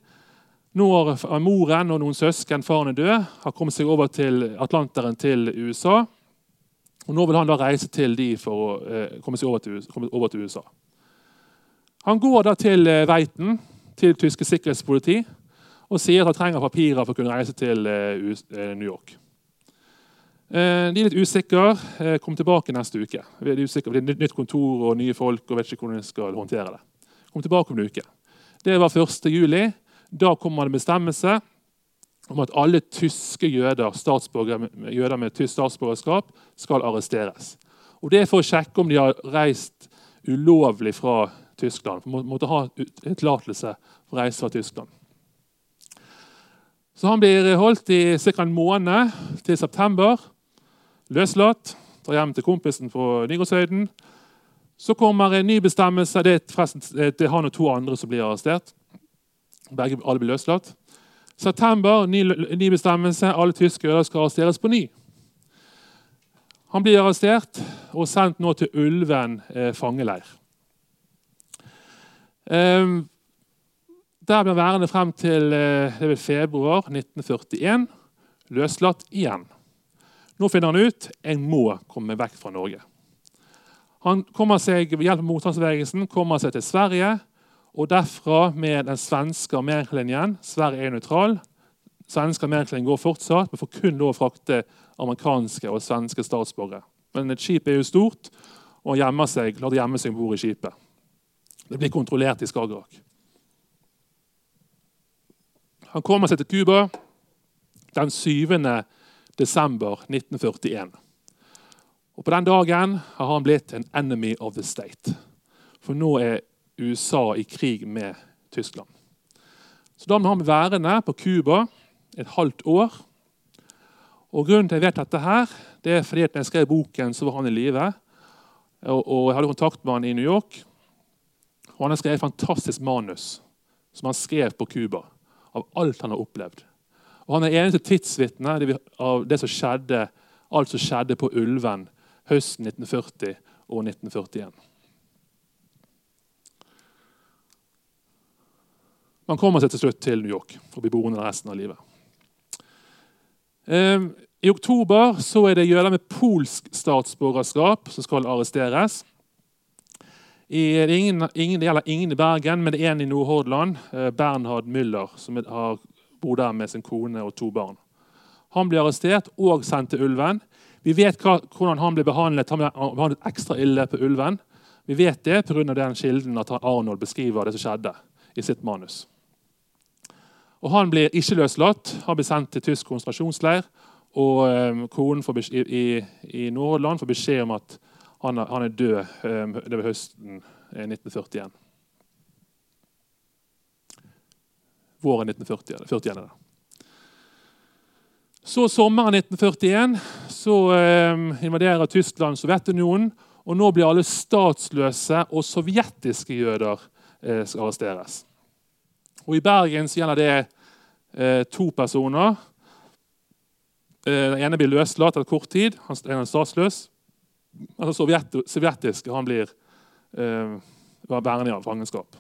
Når moren og noen søsken, faren er død, har kommet seg over til Atlanteren til USA. Og Nå vil han da reise til de for å eh, komme seg over til, USA. Han går da til eh, Veiten, til tyske sikkerhetspoliti, og sier at han trenger papirer for å kunne reise til eh, eh New York. Eh, de er litt usikre. Eh, Kom tilbake neste uke. De er usikre, det er nytt kontor og nye folk. og vet ikke hvordan de skal håndtere det. Kom tilbake om en uke. Det var 1. juli. Da kommer det bestemmelse om at alle tyske jøder, jøder med tysk statsborgerskap skal arresteres. Og Det er for å sjekke om de har reist ulovlig fra Tyskland. For måtte ha tillatelse for å reise fra Tyskland. Så Han blir holdt i ca. en måned til september. Løslatt. Drar hjem til kompisen på Nygårdshøyden. Så kommer en ny bestemmelse. Det er, det er han og to andre som blir arrestert. Begge, alle blir løslatt. September, ny, ny bestemmelse. Alle tyske jøder skal arresteres på ny. Han blir arrestert og sendt nå til Ulven eh, fangeleir. Eh, der ble han værende frem til eh, februar 1941. Løslatt igjen. Nå finner han ut jeg må komme vekk fra Norge. Han kommer seg ved hjelp motstandsbevegelsen kommer seg til Sverige og derfra med den svenske armeringslinjen. Sverige er nøytral. Svenske armeringslinjen går fortsatt, men får kun lov å frakte amerikanske og svenske statsborgere. Men et skip er jo stort, og han gjemmer seg, lar det gjemme seg om bord i skipet. Det blir kontrollert i Skagerrak. Han kommer seg til Cuba den 7. desember 1941. Og På den dagen har han blitt en 'enemy of the state'. For nå er USA i krig med Tyskland. Så Da må han værende på Cuba et halvt år. Og Grunnen til at jeg vet dette, her, det er fordi at når jeg skrev boken, så var han i live. Og, og, jeg hadde kontakt med han i New York. Og Han har skrevet et fantastisk manus som han skrev på Cuba, av alt han har opplevd. Og Han er eneste tidsvitne av det som skjedde, alt som skjedde på Ulven høsten 1940 og 1941. Man kommer seg til slutt til New York og blir boende resten av livet. Ehm, I oktober er det jøder med polsk statsborgerskap som skal arresteres. Det, ingen, ingen, det, gjelder ingen i Bergen, men det er en i Nordhordland, eh, Bernhard Müller, som har, bor der med sin kone og to barn. Han blir arrestert og sendt til Ulven. Vi vet hva, hvordan han ble behandlet. Han ble behandlet ekstra ille på Ulven. Vi vet det pga. den kilden at Arnold beskriver det som skjedde i sitt manus. Og Han blir ikke løslatt. Han blir sendt til tysk konsentrasjonsleir. Og um, konen i, i, i Nordland får beskjed om at han er, han er død um, det var høsten 1941. Eh, Våren 1941. 41, så sommeren 1941 så eh, invaderer Tyskland Sovjetunionen. Og nå blir alle statsløse og sovjetiske jøder eh, skal arresteres. Og I Bergen så gjelder det eh, to personer. Eh, den ene blir løslatt etter kort tid. Han er statsløs. Altså sovjet, sovjetiske han blir eh, værende i fangenskap.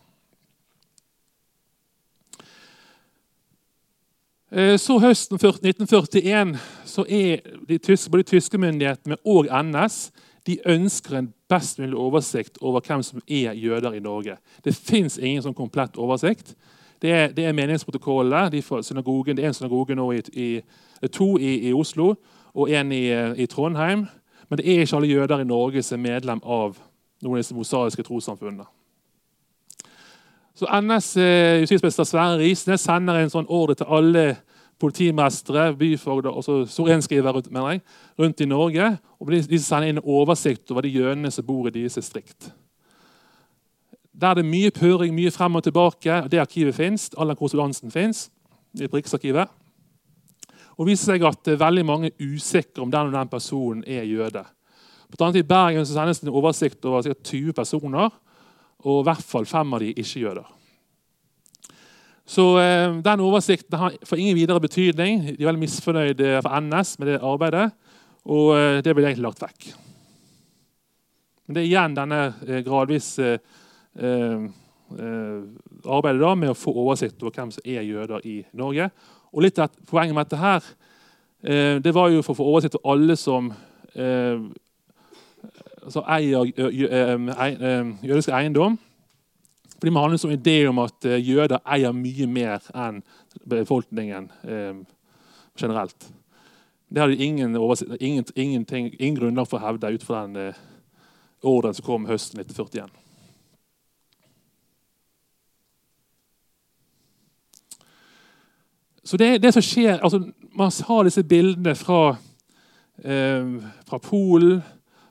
Eh, så Høsten 1941 så er de tyske, både de tyske myndighetene og NS de ønsker en best mulig oversikt over hvem som er jøder i Norge. Det fins ingen sånn komplett oversikt. Det er, det er menighetsprotokollene. De det er en synagoge nå i, i to i, i, Oslo og en i, i, Trondheim. Men det er ikke alle jøder i Norge som er medlem av noen av disse mosaiske trossamfunnene. Så NS eh, justisminister Sverre Risnes sender en sånn ordre til alle politimestere, byfogder og sorenskrivere rundt, rundt i Norge. og De sender inn oversikt over de jødene som bor i deres distrikt. Der det er mye pøring, mye frem og tilbake. Det arkivet fins. All den korrespondansen fins det Riksarkivet. Og det viser seg at det er veldig mange usikre om den og den personen er jøde. På annet I Bergen så sendes det en oversikt over ca. 20 personer, og i hvert fall fem av de ikke-jøder. Så eh, Den oversikten har, får ingen videre betydning. De er veldig misfornøyde for NS med det arbeidet, og eh, det blir egentlig lagt vekk. Men det er igjen denne eh, gradvis eh, eh, arbeidet da med å få oversikt over hvem som er jøder i Norge. Og litt av Poenget med dette her, eh, det var jo for å få oversikt over alle som eh, altså eier jødisk eiendom. Fordi handler har en idé om at jøder eier mye mer enn befolkningen generelt. Det hadde ingen, ingen, ingen, ingen grunnlag for å hevde ut fra den ordren som kom høsten 1941. Så det, det som skjer, altså, Man har disse bildene fra, eh, fra Polen,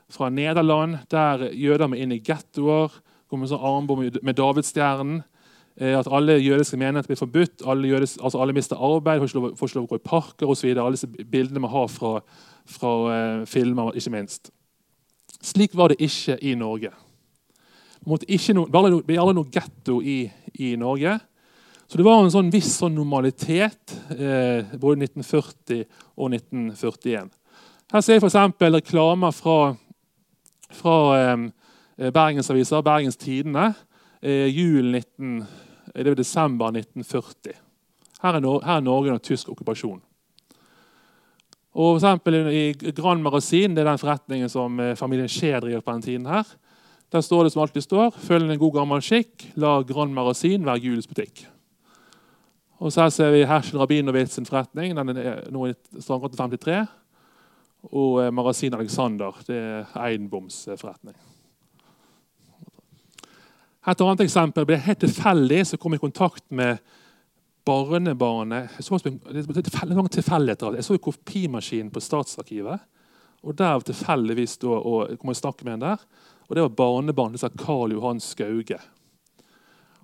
fra Nederland, der jøder må inn i gettoer. Kommer med sånn armbånd med Davidsstjernen. Eh, at alle jødiske menigheter blir forbudt. Alle, jødiske, altså alle mister arbeid, får ikke lov, får ikke lov å gå i parker osv. Alle disse bildene vi har fra, fra eh, filmer, ikke minst. Slik var det ikke i Norge. Ikke no, det ble aldri noe getto i, i Norge. Så det var en sånn viss sånn normalitet eh, både 1940 og 1941. Her ser jeg f.eks. reklamer fra, fra eh, Bergensavisa, Bergens Tidende, eh, julen 19, det var desember 1940. Her er, Nor her er Norge under tysk okkupasjon. Og for I Grand Magasin, det er den forretningen som eh, familien Skje driver på den tiden, her, der står det som alltid står, følg en god gammel skikk, la Grand Magasin være julens butikk. Og så her ser vi Herschel Rabinowitz forretning. Den er nå i Strandgata 53. Og eh, Magasin Alexander. Det er Eidenboms forretning. Et annet eksempel ble helt tilfeldig så kom jeg i kontakt med barnebarnet Jeg så. Jeg så kopimaskinen på Statsarkivet. og Der tilfeldigvis kom jeg snakke med en der. Og Det var barnebarnet til Karl Johan Skauge.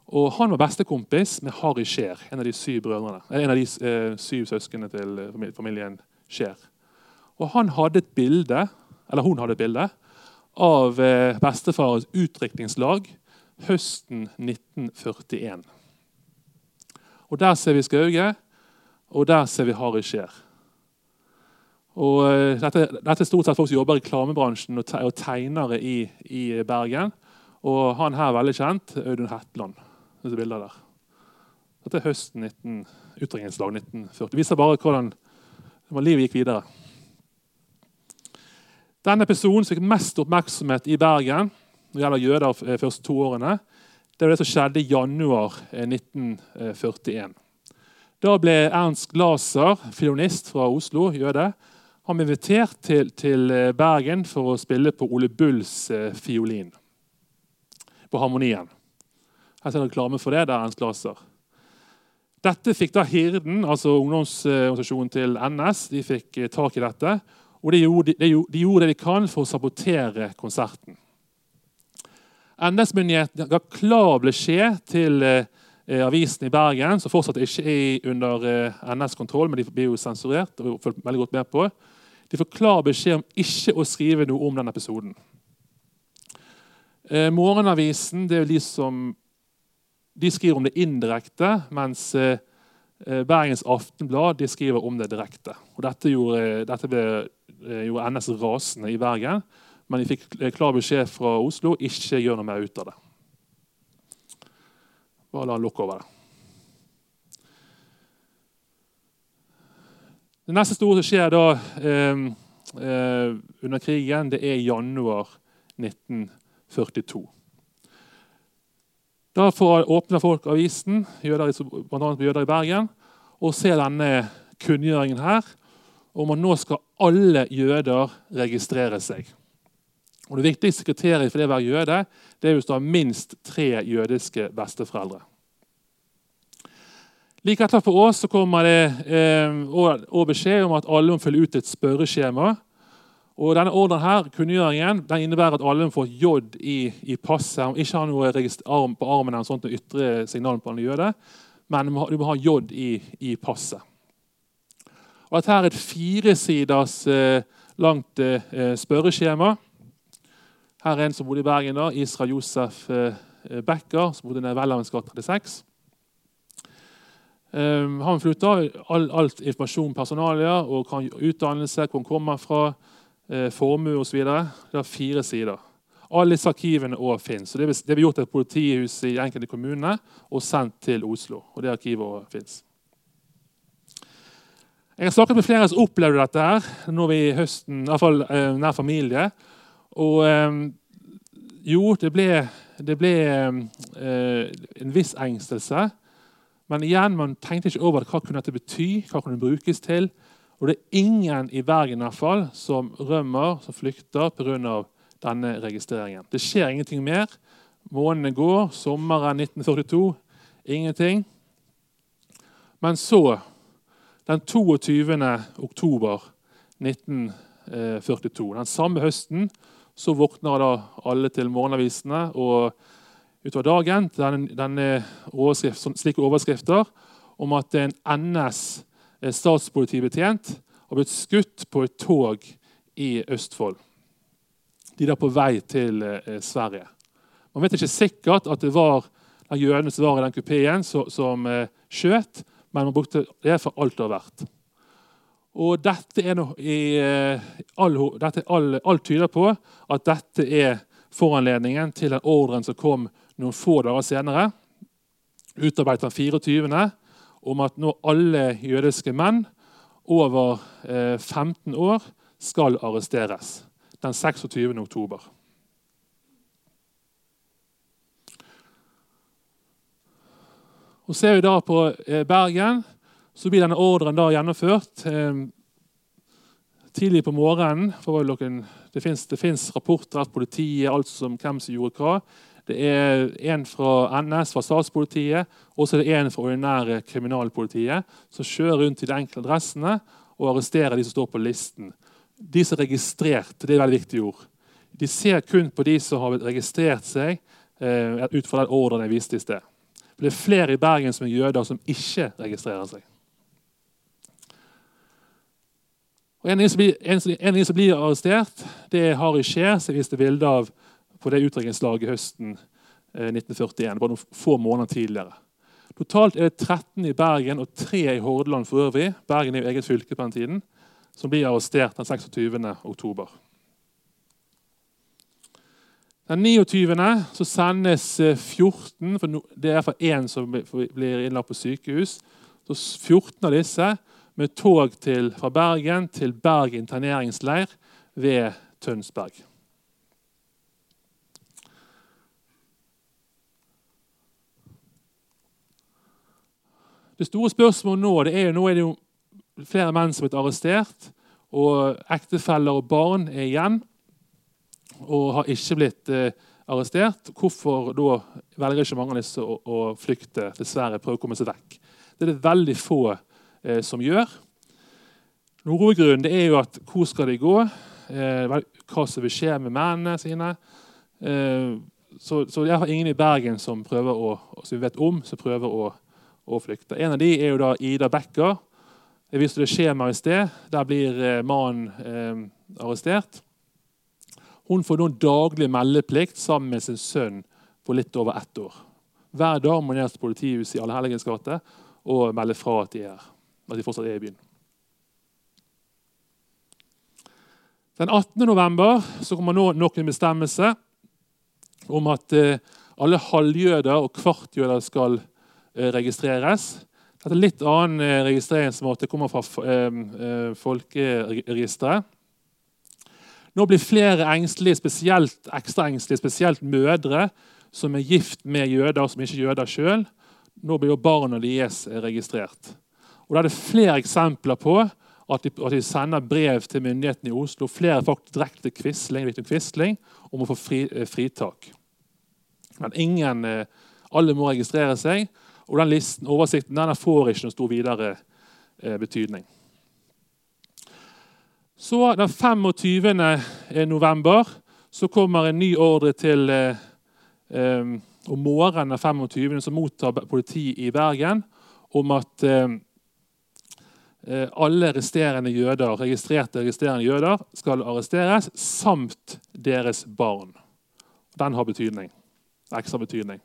Og Han var bestekompis med Harry Scheer, en av de syv en av de eh, syv søsknene til eh, familien Scheer. Og han hadde et bilde, eller Hun hadde et bilde av eh, bestefarens utdrikningslag høsten 1941. Og Der ser vi Skauge, og der ser vi Harry Scheer. Og eh, dette, dette, er stort sett folk som jobber i reklamebransjen og, og tegnere i, i Bergen. Og han her er veldig kjent, Audun Hetland disse bildene der. Dette er høsten 19, utdrikningslag 1940. Det viser bare hvordan livet gikk videre. Den episoden som fikk mest oppmerksomhet i Bergen når det gjelder jøder de første to årene, det var det som skjedde i januar 1941. Eh, da ble Ernst Glaser, filionist fra Oslo, jøde, han ble invitert til, til, eh, Bergen for å spille på Ole Bulls eh, fiolin. På harmonien. Her ser reklame for det. Det er hans klasser. Dette fikk da Hirden, altså ungdomsorganisasjonen til NS, de fikk eh, tak i dette. Og de gjorde, de, de gjorde, det de kan for å sabotere konserten. NS-myndighetene ga klar beskjed til eh, avisen i Bergen, som fortsatt ikke er under eh, NS-kontroll, men de blir jo sensurert. og veldig godt med på. De får klar beskjed om ikke å skrive noe om den episoden. Eh, morgenavisen det er jo de som de skriver om det indirekte, mens eh, eh, Bergens Aftenblad de skriver om det direkte. Og dette gjorde, dette ble, eh, gjorde NS rasende i Bergen, men de fikk klar beskjed fra Oslo ikke gjør noe mer ut av det. Bare la han lukke over det. Det neste store som skjer da, eh, eh, under krigen, det er januar 1942. Da åpner folk avisen, jøder, bl.a. jøder i Bergen, og ser denne kunngjøringen her om at nå skal alle jøder registrere seg. Og Det viktigste kriteriet for det å være jøde det er hvis du har minst tre jødiske besteforeldre. Like etterpå oss så kommer det eh, beskjed om at alle må fylle ut et spørreskjema og denne ordren her, kunngjøringen den innebærer at alle må få J i, i passet. Om ikke har noe arm på armen eller sånt, ytre signal på en jøde, men du må ha J i, i passet. Og dette er et firesiders eh, langt eh, spørreskjema. Her er en som bodde i Bergen, da, Israel Josef eh, Becker, som bodde i Welhavens gate 36. Um, han flytta all, alt informasjon personalia og utdannelse, hvor han kommer fra, formue osv. Det har fire sider. Alle disse arkivene også finnes. Det, blir gjort et politihus i enkelte kommuner og sendt til Oslo. og det arkivet finnes. Jeg har snakket med flere som opplevde dette her, nå vi i høsten, i hvert fall eh, nær familie. Og eh, jo, det ble, det ble eh, en viss engstelse. Men igjen, man tenkte ikke over hva kunne dette bety, hva kunne det brukes til. Og det er ingen i Bergen i hvert fall, som rømmer, som flykter pga. denne registreringen. Det skjer ingenting mer. Månedene går. Sommeren 1942 ingenting. Men så den 22. oktober 1942. Den samme høsten så våkner da alle til morgenavisene. og utover dagen denne, denne overskrift, slike overskrifter om at en NS statspolitibetjent og blitt skutt på et tog i Østfold. De er på vei til eh, Sverige. Man vet ikke sikkert at det var den jøden som var i den kupeen, som, eh, skjøt, men man brukte det for alt det har vært. Og dette er noe i, eh, all, dette, all, Alt tyder på at dette er foranledningen til den ordren som kom noen få dager senere, utarbeidet den 24., om at nå alle jødiske menn over eh, 15 år skal arresteres den 26. oktober. Og Ser vi da på eh, Bergen, så blir denne ordren da gjennomført eh, tidlig på morgenen. for Det fins rapporter av politiet, alt som, hvem som gjorde hva. Det er en fra NS, fra statspolitiet, og så er det en fra ordinære kriminalpolitiet som kjører rundt i de enkelte adressene og arresterer de som står på listen. De som er registrert, det er veldig viktig ord. De ser kun på de som har registrert seg eh, ut fra den ordren jeg viste i sted. Det er flere i Bergen som er jøder, som ikke registrerer seg. Og En av de som blir arrestert, det er Harry Scheer, som jeg viste bilde av på det utdrikningslaget høsten 1941. Eh, bare noen få måneder tidligere. Totalt er det 13 i Bergen og 3 i Hordaland for øvrig. Bergen er jo eget fylke på den tiden, som blir arrestert den 26. oktober. Den 29. så sendes 14, eh, for det er iallfall én som blir innlagt på sykehus. Så 14 av disse med tog til, fra Bergen til Berg interneringsleir ved Tønsberg. Det store spørsmålet nå, det er jo, nå er det jo flere menn som er blitt arrestert. Og ektefeller og barn er igjen og har ikke blitt eh, arrestert. Hvorfor da velger ikke mange av disse å, å flykte, dessverre prøve å komme seg vekk? Det er det veldig få eh, som gjør. Hovedgrunnen er jo at hvor skal de gå? Eh, hva som vil skje med mennene sine? Eh, så, så jeg har ingen i Bergen som prøver å, som vi vet om, som prøver å, å, flykter. En av de er jo da Ida Becker. Jeg viste det skjemaet i sted. Der blir eh, mannen eh, arrestert. Hun får nå daglig meldeplikt sammen med sin sønn på litt over ett år. Hver dag må hun ned til politihuset i Allehelgens gate og melde fra at de, er, at de fortsatt er i byen. Den 18. november så kommer nå nok en bestemmelse om at eh, alle halvjøder og kvartjøder skal registreres. Dette er litt annen eh, registreringsmåte. Kommer fra eh, eh, folkeregisteret. Nå blir flere engstelige, spesielt, ekstra engstelige, spesielt mødre som er gift med jøder som ikke er jøder sjøl. Nå blir jo barna deres registrert. Og Da er det flere eksempler på at de, at de sender brev til myndighetene i Oslo, flere faktisk direkte til Quisling, om å få fri, eh, fritak. Men ingen, eh, alle må registrere seg, og den listen, oversikten den får ikke noen stor videre eh, betydning. Så Den 25. november så kommer en ny ordre til eh, eh, Om morgenen den 25. så mottar politiet i Bergen om at eh, eh, alle resterende jøder, registrerte registrerende jøder skal arresteres, samt deres barn. Den har betydning. Ekstra betydning.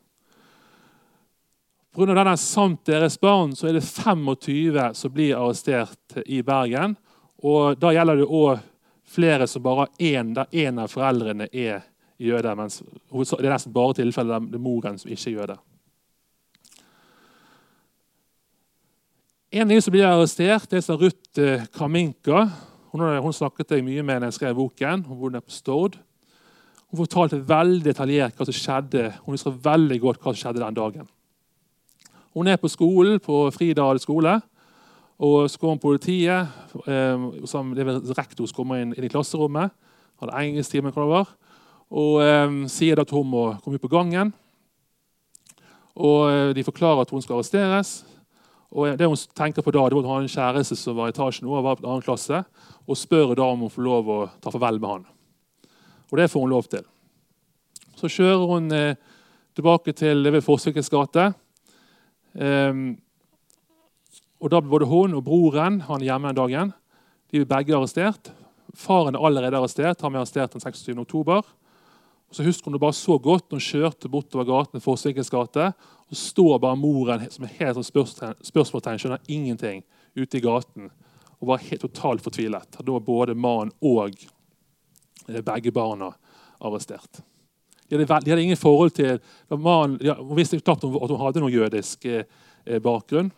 Pga. denne samt deres barn så er det 25 som blir arrestert i Bergen. Og Da gjelder det òg flere som bare har én, der én av foreldrene er jøde. Mens det er nesten bare tilfeller der det er moren som ikke er jøde. En av som blir arrestert, det er Ruth eh, Kaminka. Hun, hun snakket jeg mye med da jeg skrev boken. Hun bodde på Stord. Hun fortalte veldig detaljert hva som skjedde. Hun husker veldig godt hva som skjedde den dagen. Hun er på skolen på Fridal skole. Og så kommer politiet, eh, som det er rektor som kommer inn, inn, i klasserommet. Hadde engelsktime og eh, sier at hun må komme ut på gangen. Og eh, De forklarer at hun skal arresteres. Og det hun tenker på da, det var at Hun har en kjæreste som var i etasjen over på annen klasse, og spør da om hun får lov å ta farvel med han. Og det får hun lov til. Så kjører hun eh, tilbake til ved Forsvikens gate. Um, og da ble både hun og broren han hjemme den dagen. De er begge arrestert. Faren er allerede arrestert. Han ble arrestert den 26. oktober. Og så husker hun det bare så godt når hun kjørte bortover gaten Forsvikens gate. Og står bare moren som er helt sånn spørsmålstegn, skjønner ingenting, ute i gaten. Og var helt totalt fortvilet. Da var både mannen og eh, begge barna arrestert. De hadde, de hadde ingen forhold til man, de visste knapt at hun hadde noen jødisk eh, eh bakgrunn.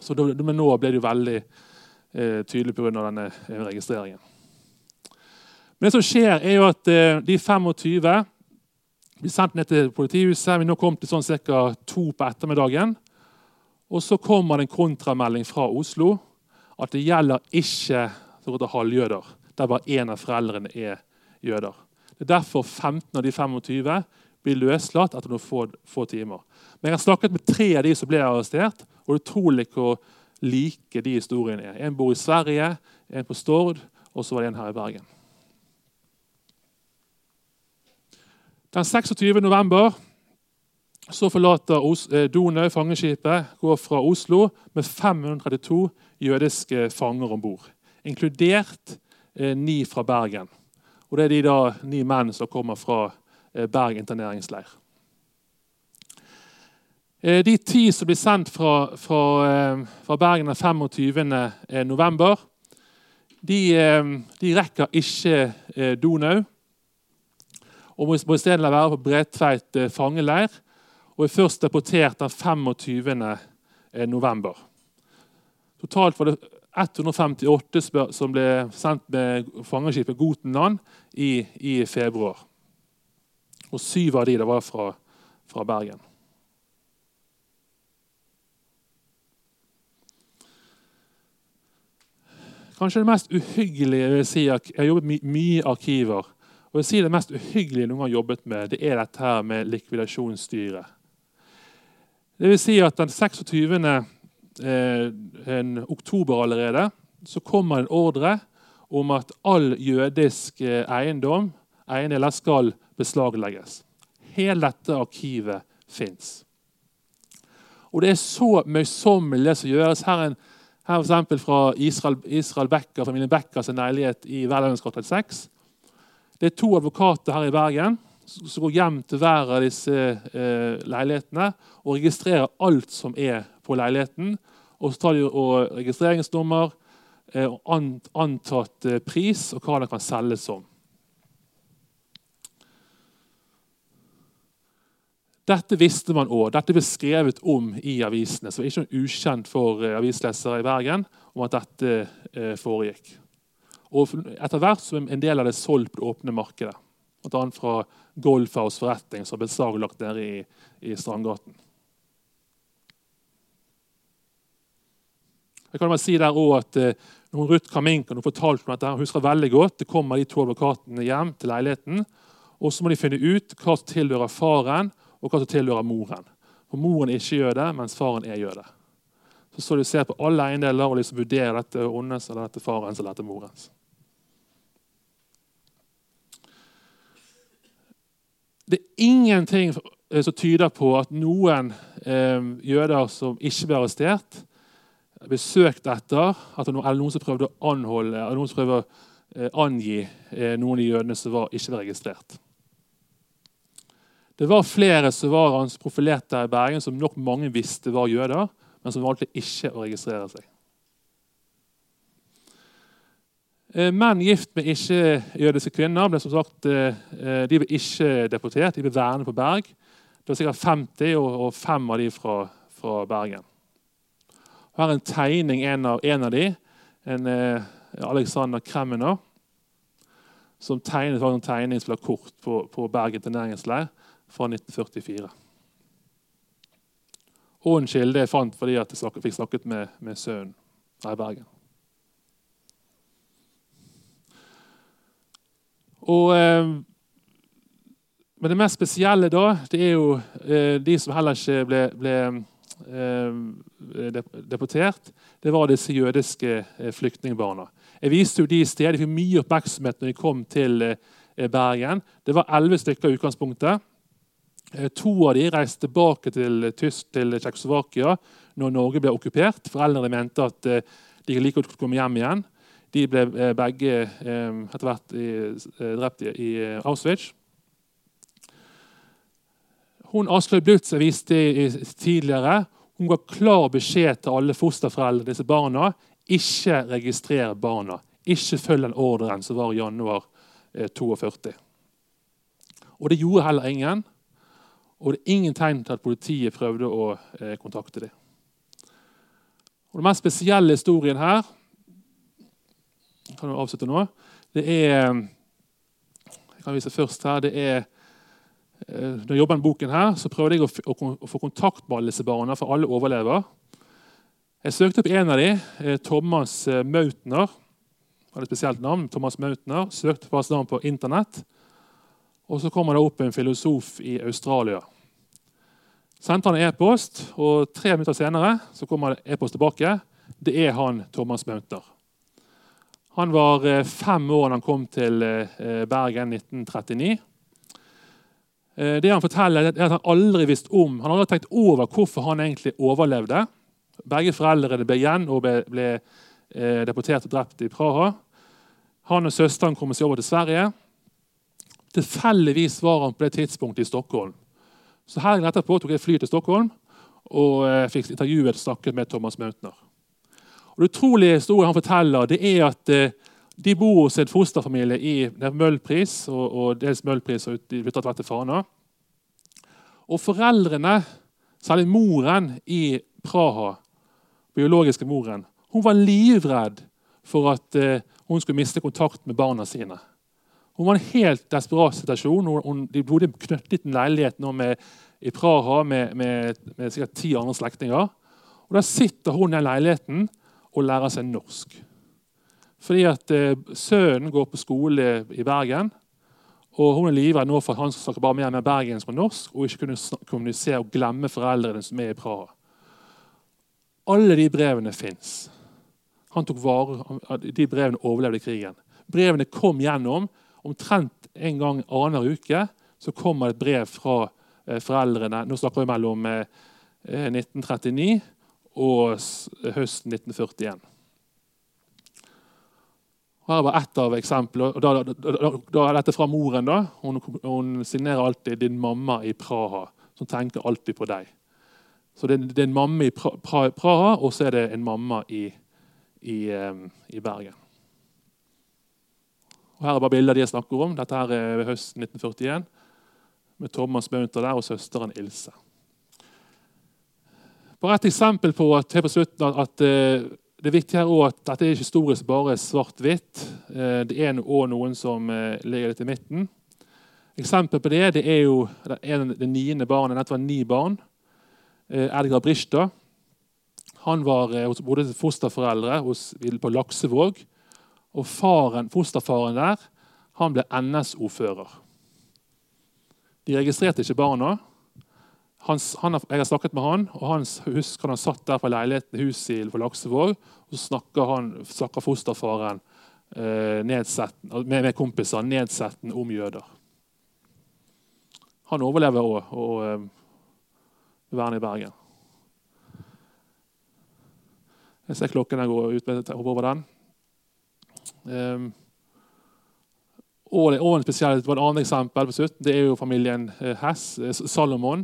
Så da, men nå ble det jo veldig eh, tydelig pga. denne eh, registreringen. Men det som skjer, er jo at eh, de 25 blir sendt ned til politihuset. Vi nå kom til sånn ca. to på ettermiddagen. Og så kommer det en kontramelding fra Oslo at det gjelder ikke halvjøder, der bare én av foreldrene er jøder. Det er derfor 15 av de 25 blir løslatt etter noen få, få timer. Men jeg har snakket med tre av de som ble arrestert, og det er utrolig hvor like de historiene er. En bor i Sverige, en på Stord, og så var det en her i Bergen. Den 26. november så forlater eh, Donau fangeskipet, går fra Oslo med 532 jødiske fanger om bord. Inkludert eh, ni fra Bergen. Og Det er de da, ni menn som kommer fra eh, Berg interneringsleir. Eh, de ti som blir sendt fra, fra, eh, fra Bergen den 25. Eh, november, de, de rekker ikke Donau. Og må i stedet være på Bredtveit fangeleir og er først deportert den 25. november. Totalt var det 158 som ble sendt med fangeskipet Gotenland i, i, februar. Og syv av de var fra, fra Bergen. Kanskje det mest uhyggelige jeg si, Jeg har jobbet my mye i arkiver. og jeg sier Det mest uhyggelige noen har jobbet med, det er dette her med likvidasjonsstyret. Det vil si at den 26. Eh, oktober allerede så kommer en ordre om at all jødisk eh, eiendom eiendeler skal beslaglegges. Hele dette arkivet fins. Og det er så møysommelig det som gjøres. Her er en her for fra Israel, Israel Becker, familien Beckers leilighet i Verdens 6. Det er to advokater her i Bergen som går hjem til hver av disse eh, leilighetene og registrerer alt som er på leiligheten. Og så tar de og registreringsnummer, eh, antatt eh, pris og hva den kan selges som. Dette visste man òg. Dette ble skrevet om i avisene. Så det er ikke ukjent for eh, avislesere i Bergen om at dette eh, foregikk. Og Etter hvert er en del av det solgt på det åpne markedet. Bl.a. fra Golfhouse forretning, som ble beslaglagt nede i, i Strandgaten. Jeg kan bare si der også at eh, når Ruth Kaminka fortalte om dette, hun husker veldig godt, det kommer de to advokatene hjem til leiligheten. og Så må de finne ut hva som tilhører faren, og hva som tilhører moren. For Moren ikke gjør det, mens faren er gjør det. Så så du ser på alle eiendeler og liksom vurderer dette åndens, eller dette farens eller dette morens. Det er ingenting som tyder på at noen eh, jøder som ikke ble arrestert, besøkt etter at noen, eller noen som prøvde å anholde, eller noen som prøvde å eh, angi eh, noen av de jødene som var, ikke var registrert. Det var flere som var hans profilerte i Bergen, som nok mange visste var jøder, men som valgte ikke å registrere seg. Eh, menn gift med ikke-jødiske kvinner ble som sagt, de ble ikke deportert, de ble værende på Berg. Det var sikkert 50, og fem av de fra, fra Bergen. Her er en tegning en av en av de, en Alexander Kremener, som tegnet en tegning som kort på, på Bergen interneringsleir fra 1944. Og en kilde jeg fant fordi jeg fikk snakket med, med sønnen her i Bergen. Og, eh, men det mest spesielle da, det er jo eh, de som heller ikke ble, ble eh, deportert. Det var disse jødiske flyktningbarna. Jeg viste jo de i. De fikk mye oppmerksomhet når de kom til Bergen. Det var elleve stykker i utgangspunktet. To av de reiste tilbake til, Tysk, til Tsjekkoslovakia når Norge ble okkupert. Foreldrene mente at de like godt komme hjem igjen. De ble begge etter hvert drept i Auschwitz. Hun Aslaug Blutz jeg viste tidligere, hun ga klar beskjed til alle fosterforeldre disse barna ikke registrer barna. Ikke følg den ordren som var i januar 42. Eh, og det gjorde heller ingen. Og det er ingen tegn til at politiet prøvde å eh, kontakte dem. Og Den mest spesielle historien her kan du avslutte nå, det er jeg kan vise først her, det er eh, når jeg jobber med boken her, så prøvde jeg å få kontakt med alle disse barna, for alle overlever. Jeg søkte opp en av dem, eh, Thomas eh, Mautner. hadde et spesielt navn. Thomas Mautner. Søkte på hans navn på Internett. Og Så kommer det opp en filosof i Australia. Sendte han e-post, og tre minutter senere så kommer det e-post tilbake. Det er han Thomas Mautner. Han var eh, fem år da han kom til Bergen 1939. Det Han forteller er at han aldri visste om, han hadde tenkt over hvorfor han egentlig overlevde. Begge foreldrene ble igjen og ble, ble eh, deportert og drept i Praha. Han og søsteren kom seg over til Sverige. Tilfeldigvis var han på det tidspunktet i Stockholm. Så Helgen etterpå tok jeg fly til Stockholm og eh, fikk intervjuet og snakket med Thomas Mautner. Og Det utrolige historien han forteller, det er at eh, de bor hos en fosterfamilie i Møllpris, og, og dels Møllpris og de flytter til Fana. Og foreldrene, særlig moren i Praha, biologiske moren, hun var livredd for at uh, hun skulle miste kontakt med barna sine. Hun var i en helt desperat situasjon. Hun, de bodde knøttet en leilighet med, i Praha med, med, med sikkert ti andre slektninger. Og Da sitter hun i leiligheten og lærer seg norsk. Fordi at uh, Sønnen går på skole i Bergen, og hun er livredd nå for at han skal snakke bare mer med bergensk og norsk og ikke kunne kommunisere og glemme foreldrene som er i Praha. Alle de brevene fins. De brevene overlevde krigen. Brevene kom gjennom. Omtrent en gang annenhver uke så kommer et brev fra eh, foreldrene. Nå snakker vi mellom eh, 1939 og høsten 1941. Her var ett av eksemplene. Da, da, da, da, er dette fra moren. da. Hun, hun signerer alltid 'din mamma i Praha', som tenker alltid på deg. Så det, det, er en mamma i Praha, og så er det en mamma i, i, i Bergen. Og her er bare bilder de jeg snakker om. Dette her er høsten 1941. Med Thomas Maunter der og søsteren Ilse. Bare et eksempel på at, på slutten, at eh, det er viktig her at dette er ikke historisk bare svart-hvitt. Eh, det er òg noen som eh, ligger litt i midten. Eksempel på det det er jo det, niende barnet. Dette var ni barn. Edgar Brista. Han var bodde fosterforeldre hos, på Laksevåg. Og faren, fosterfaren der han ble NS-ordfører. De registrerte ikke barna. Hans, han, jeg har snakket med han, og han husker han satt der på leiligheten i huset på Laksevåg. og Så snakker, han, snakker fosterfaren eh, med, med kompiser nedsettende om jøder. Han overlever òg. Og, eh, Vern i Bergen. Jeg ser klokken der går ut. Jeg hopper over den. Um, og, og en spesiell, et annet eksempel på slutt, det er jo familien Hess, Salomon.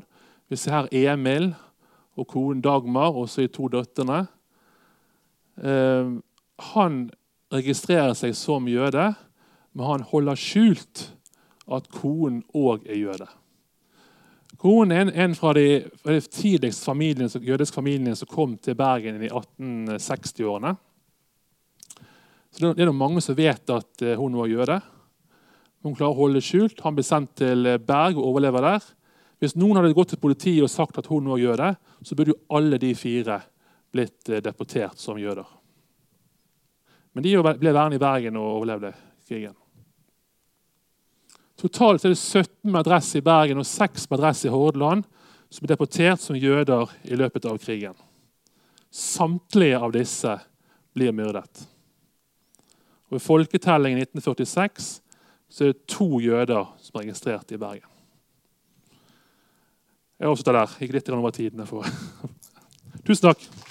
Vi ser her Emil og konen Dagmar og så de to døtrene. Um, han registrerer seg som jøde, men han holder skjult at konen òg er jøde. Konen er en, en fra de, tidligste familien, jødiske familiene som kom til Bergen i 1860-årene. Så Det er mange som vet at eh, hun var jøde. Hun klarer å holde det skjult. Han blir sendt til eh, Berg og overlever der. Hvis noen hadde gått til politiet og sagt at hun var jøde, så burde jo alle de fire blitt eh, deportert som jøder. Men de ble værende i Bergen og overlevde krigen. Totalt er det 17 med adresse i Bergen og 6 med adresse i Hordaland som ble deportert som jøder i løpet av krigen. Samtlige av disse blir myrdet. Og I folketellingen i 1946 så er det to jøder som er registrert i Bergen. Jeg avslutter der. Gikk litt over tiden. Tusen takk.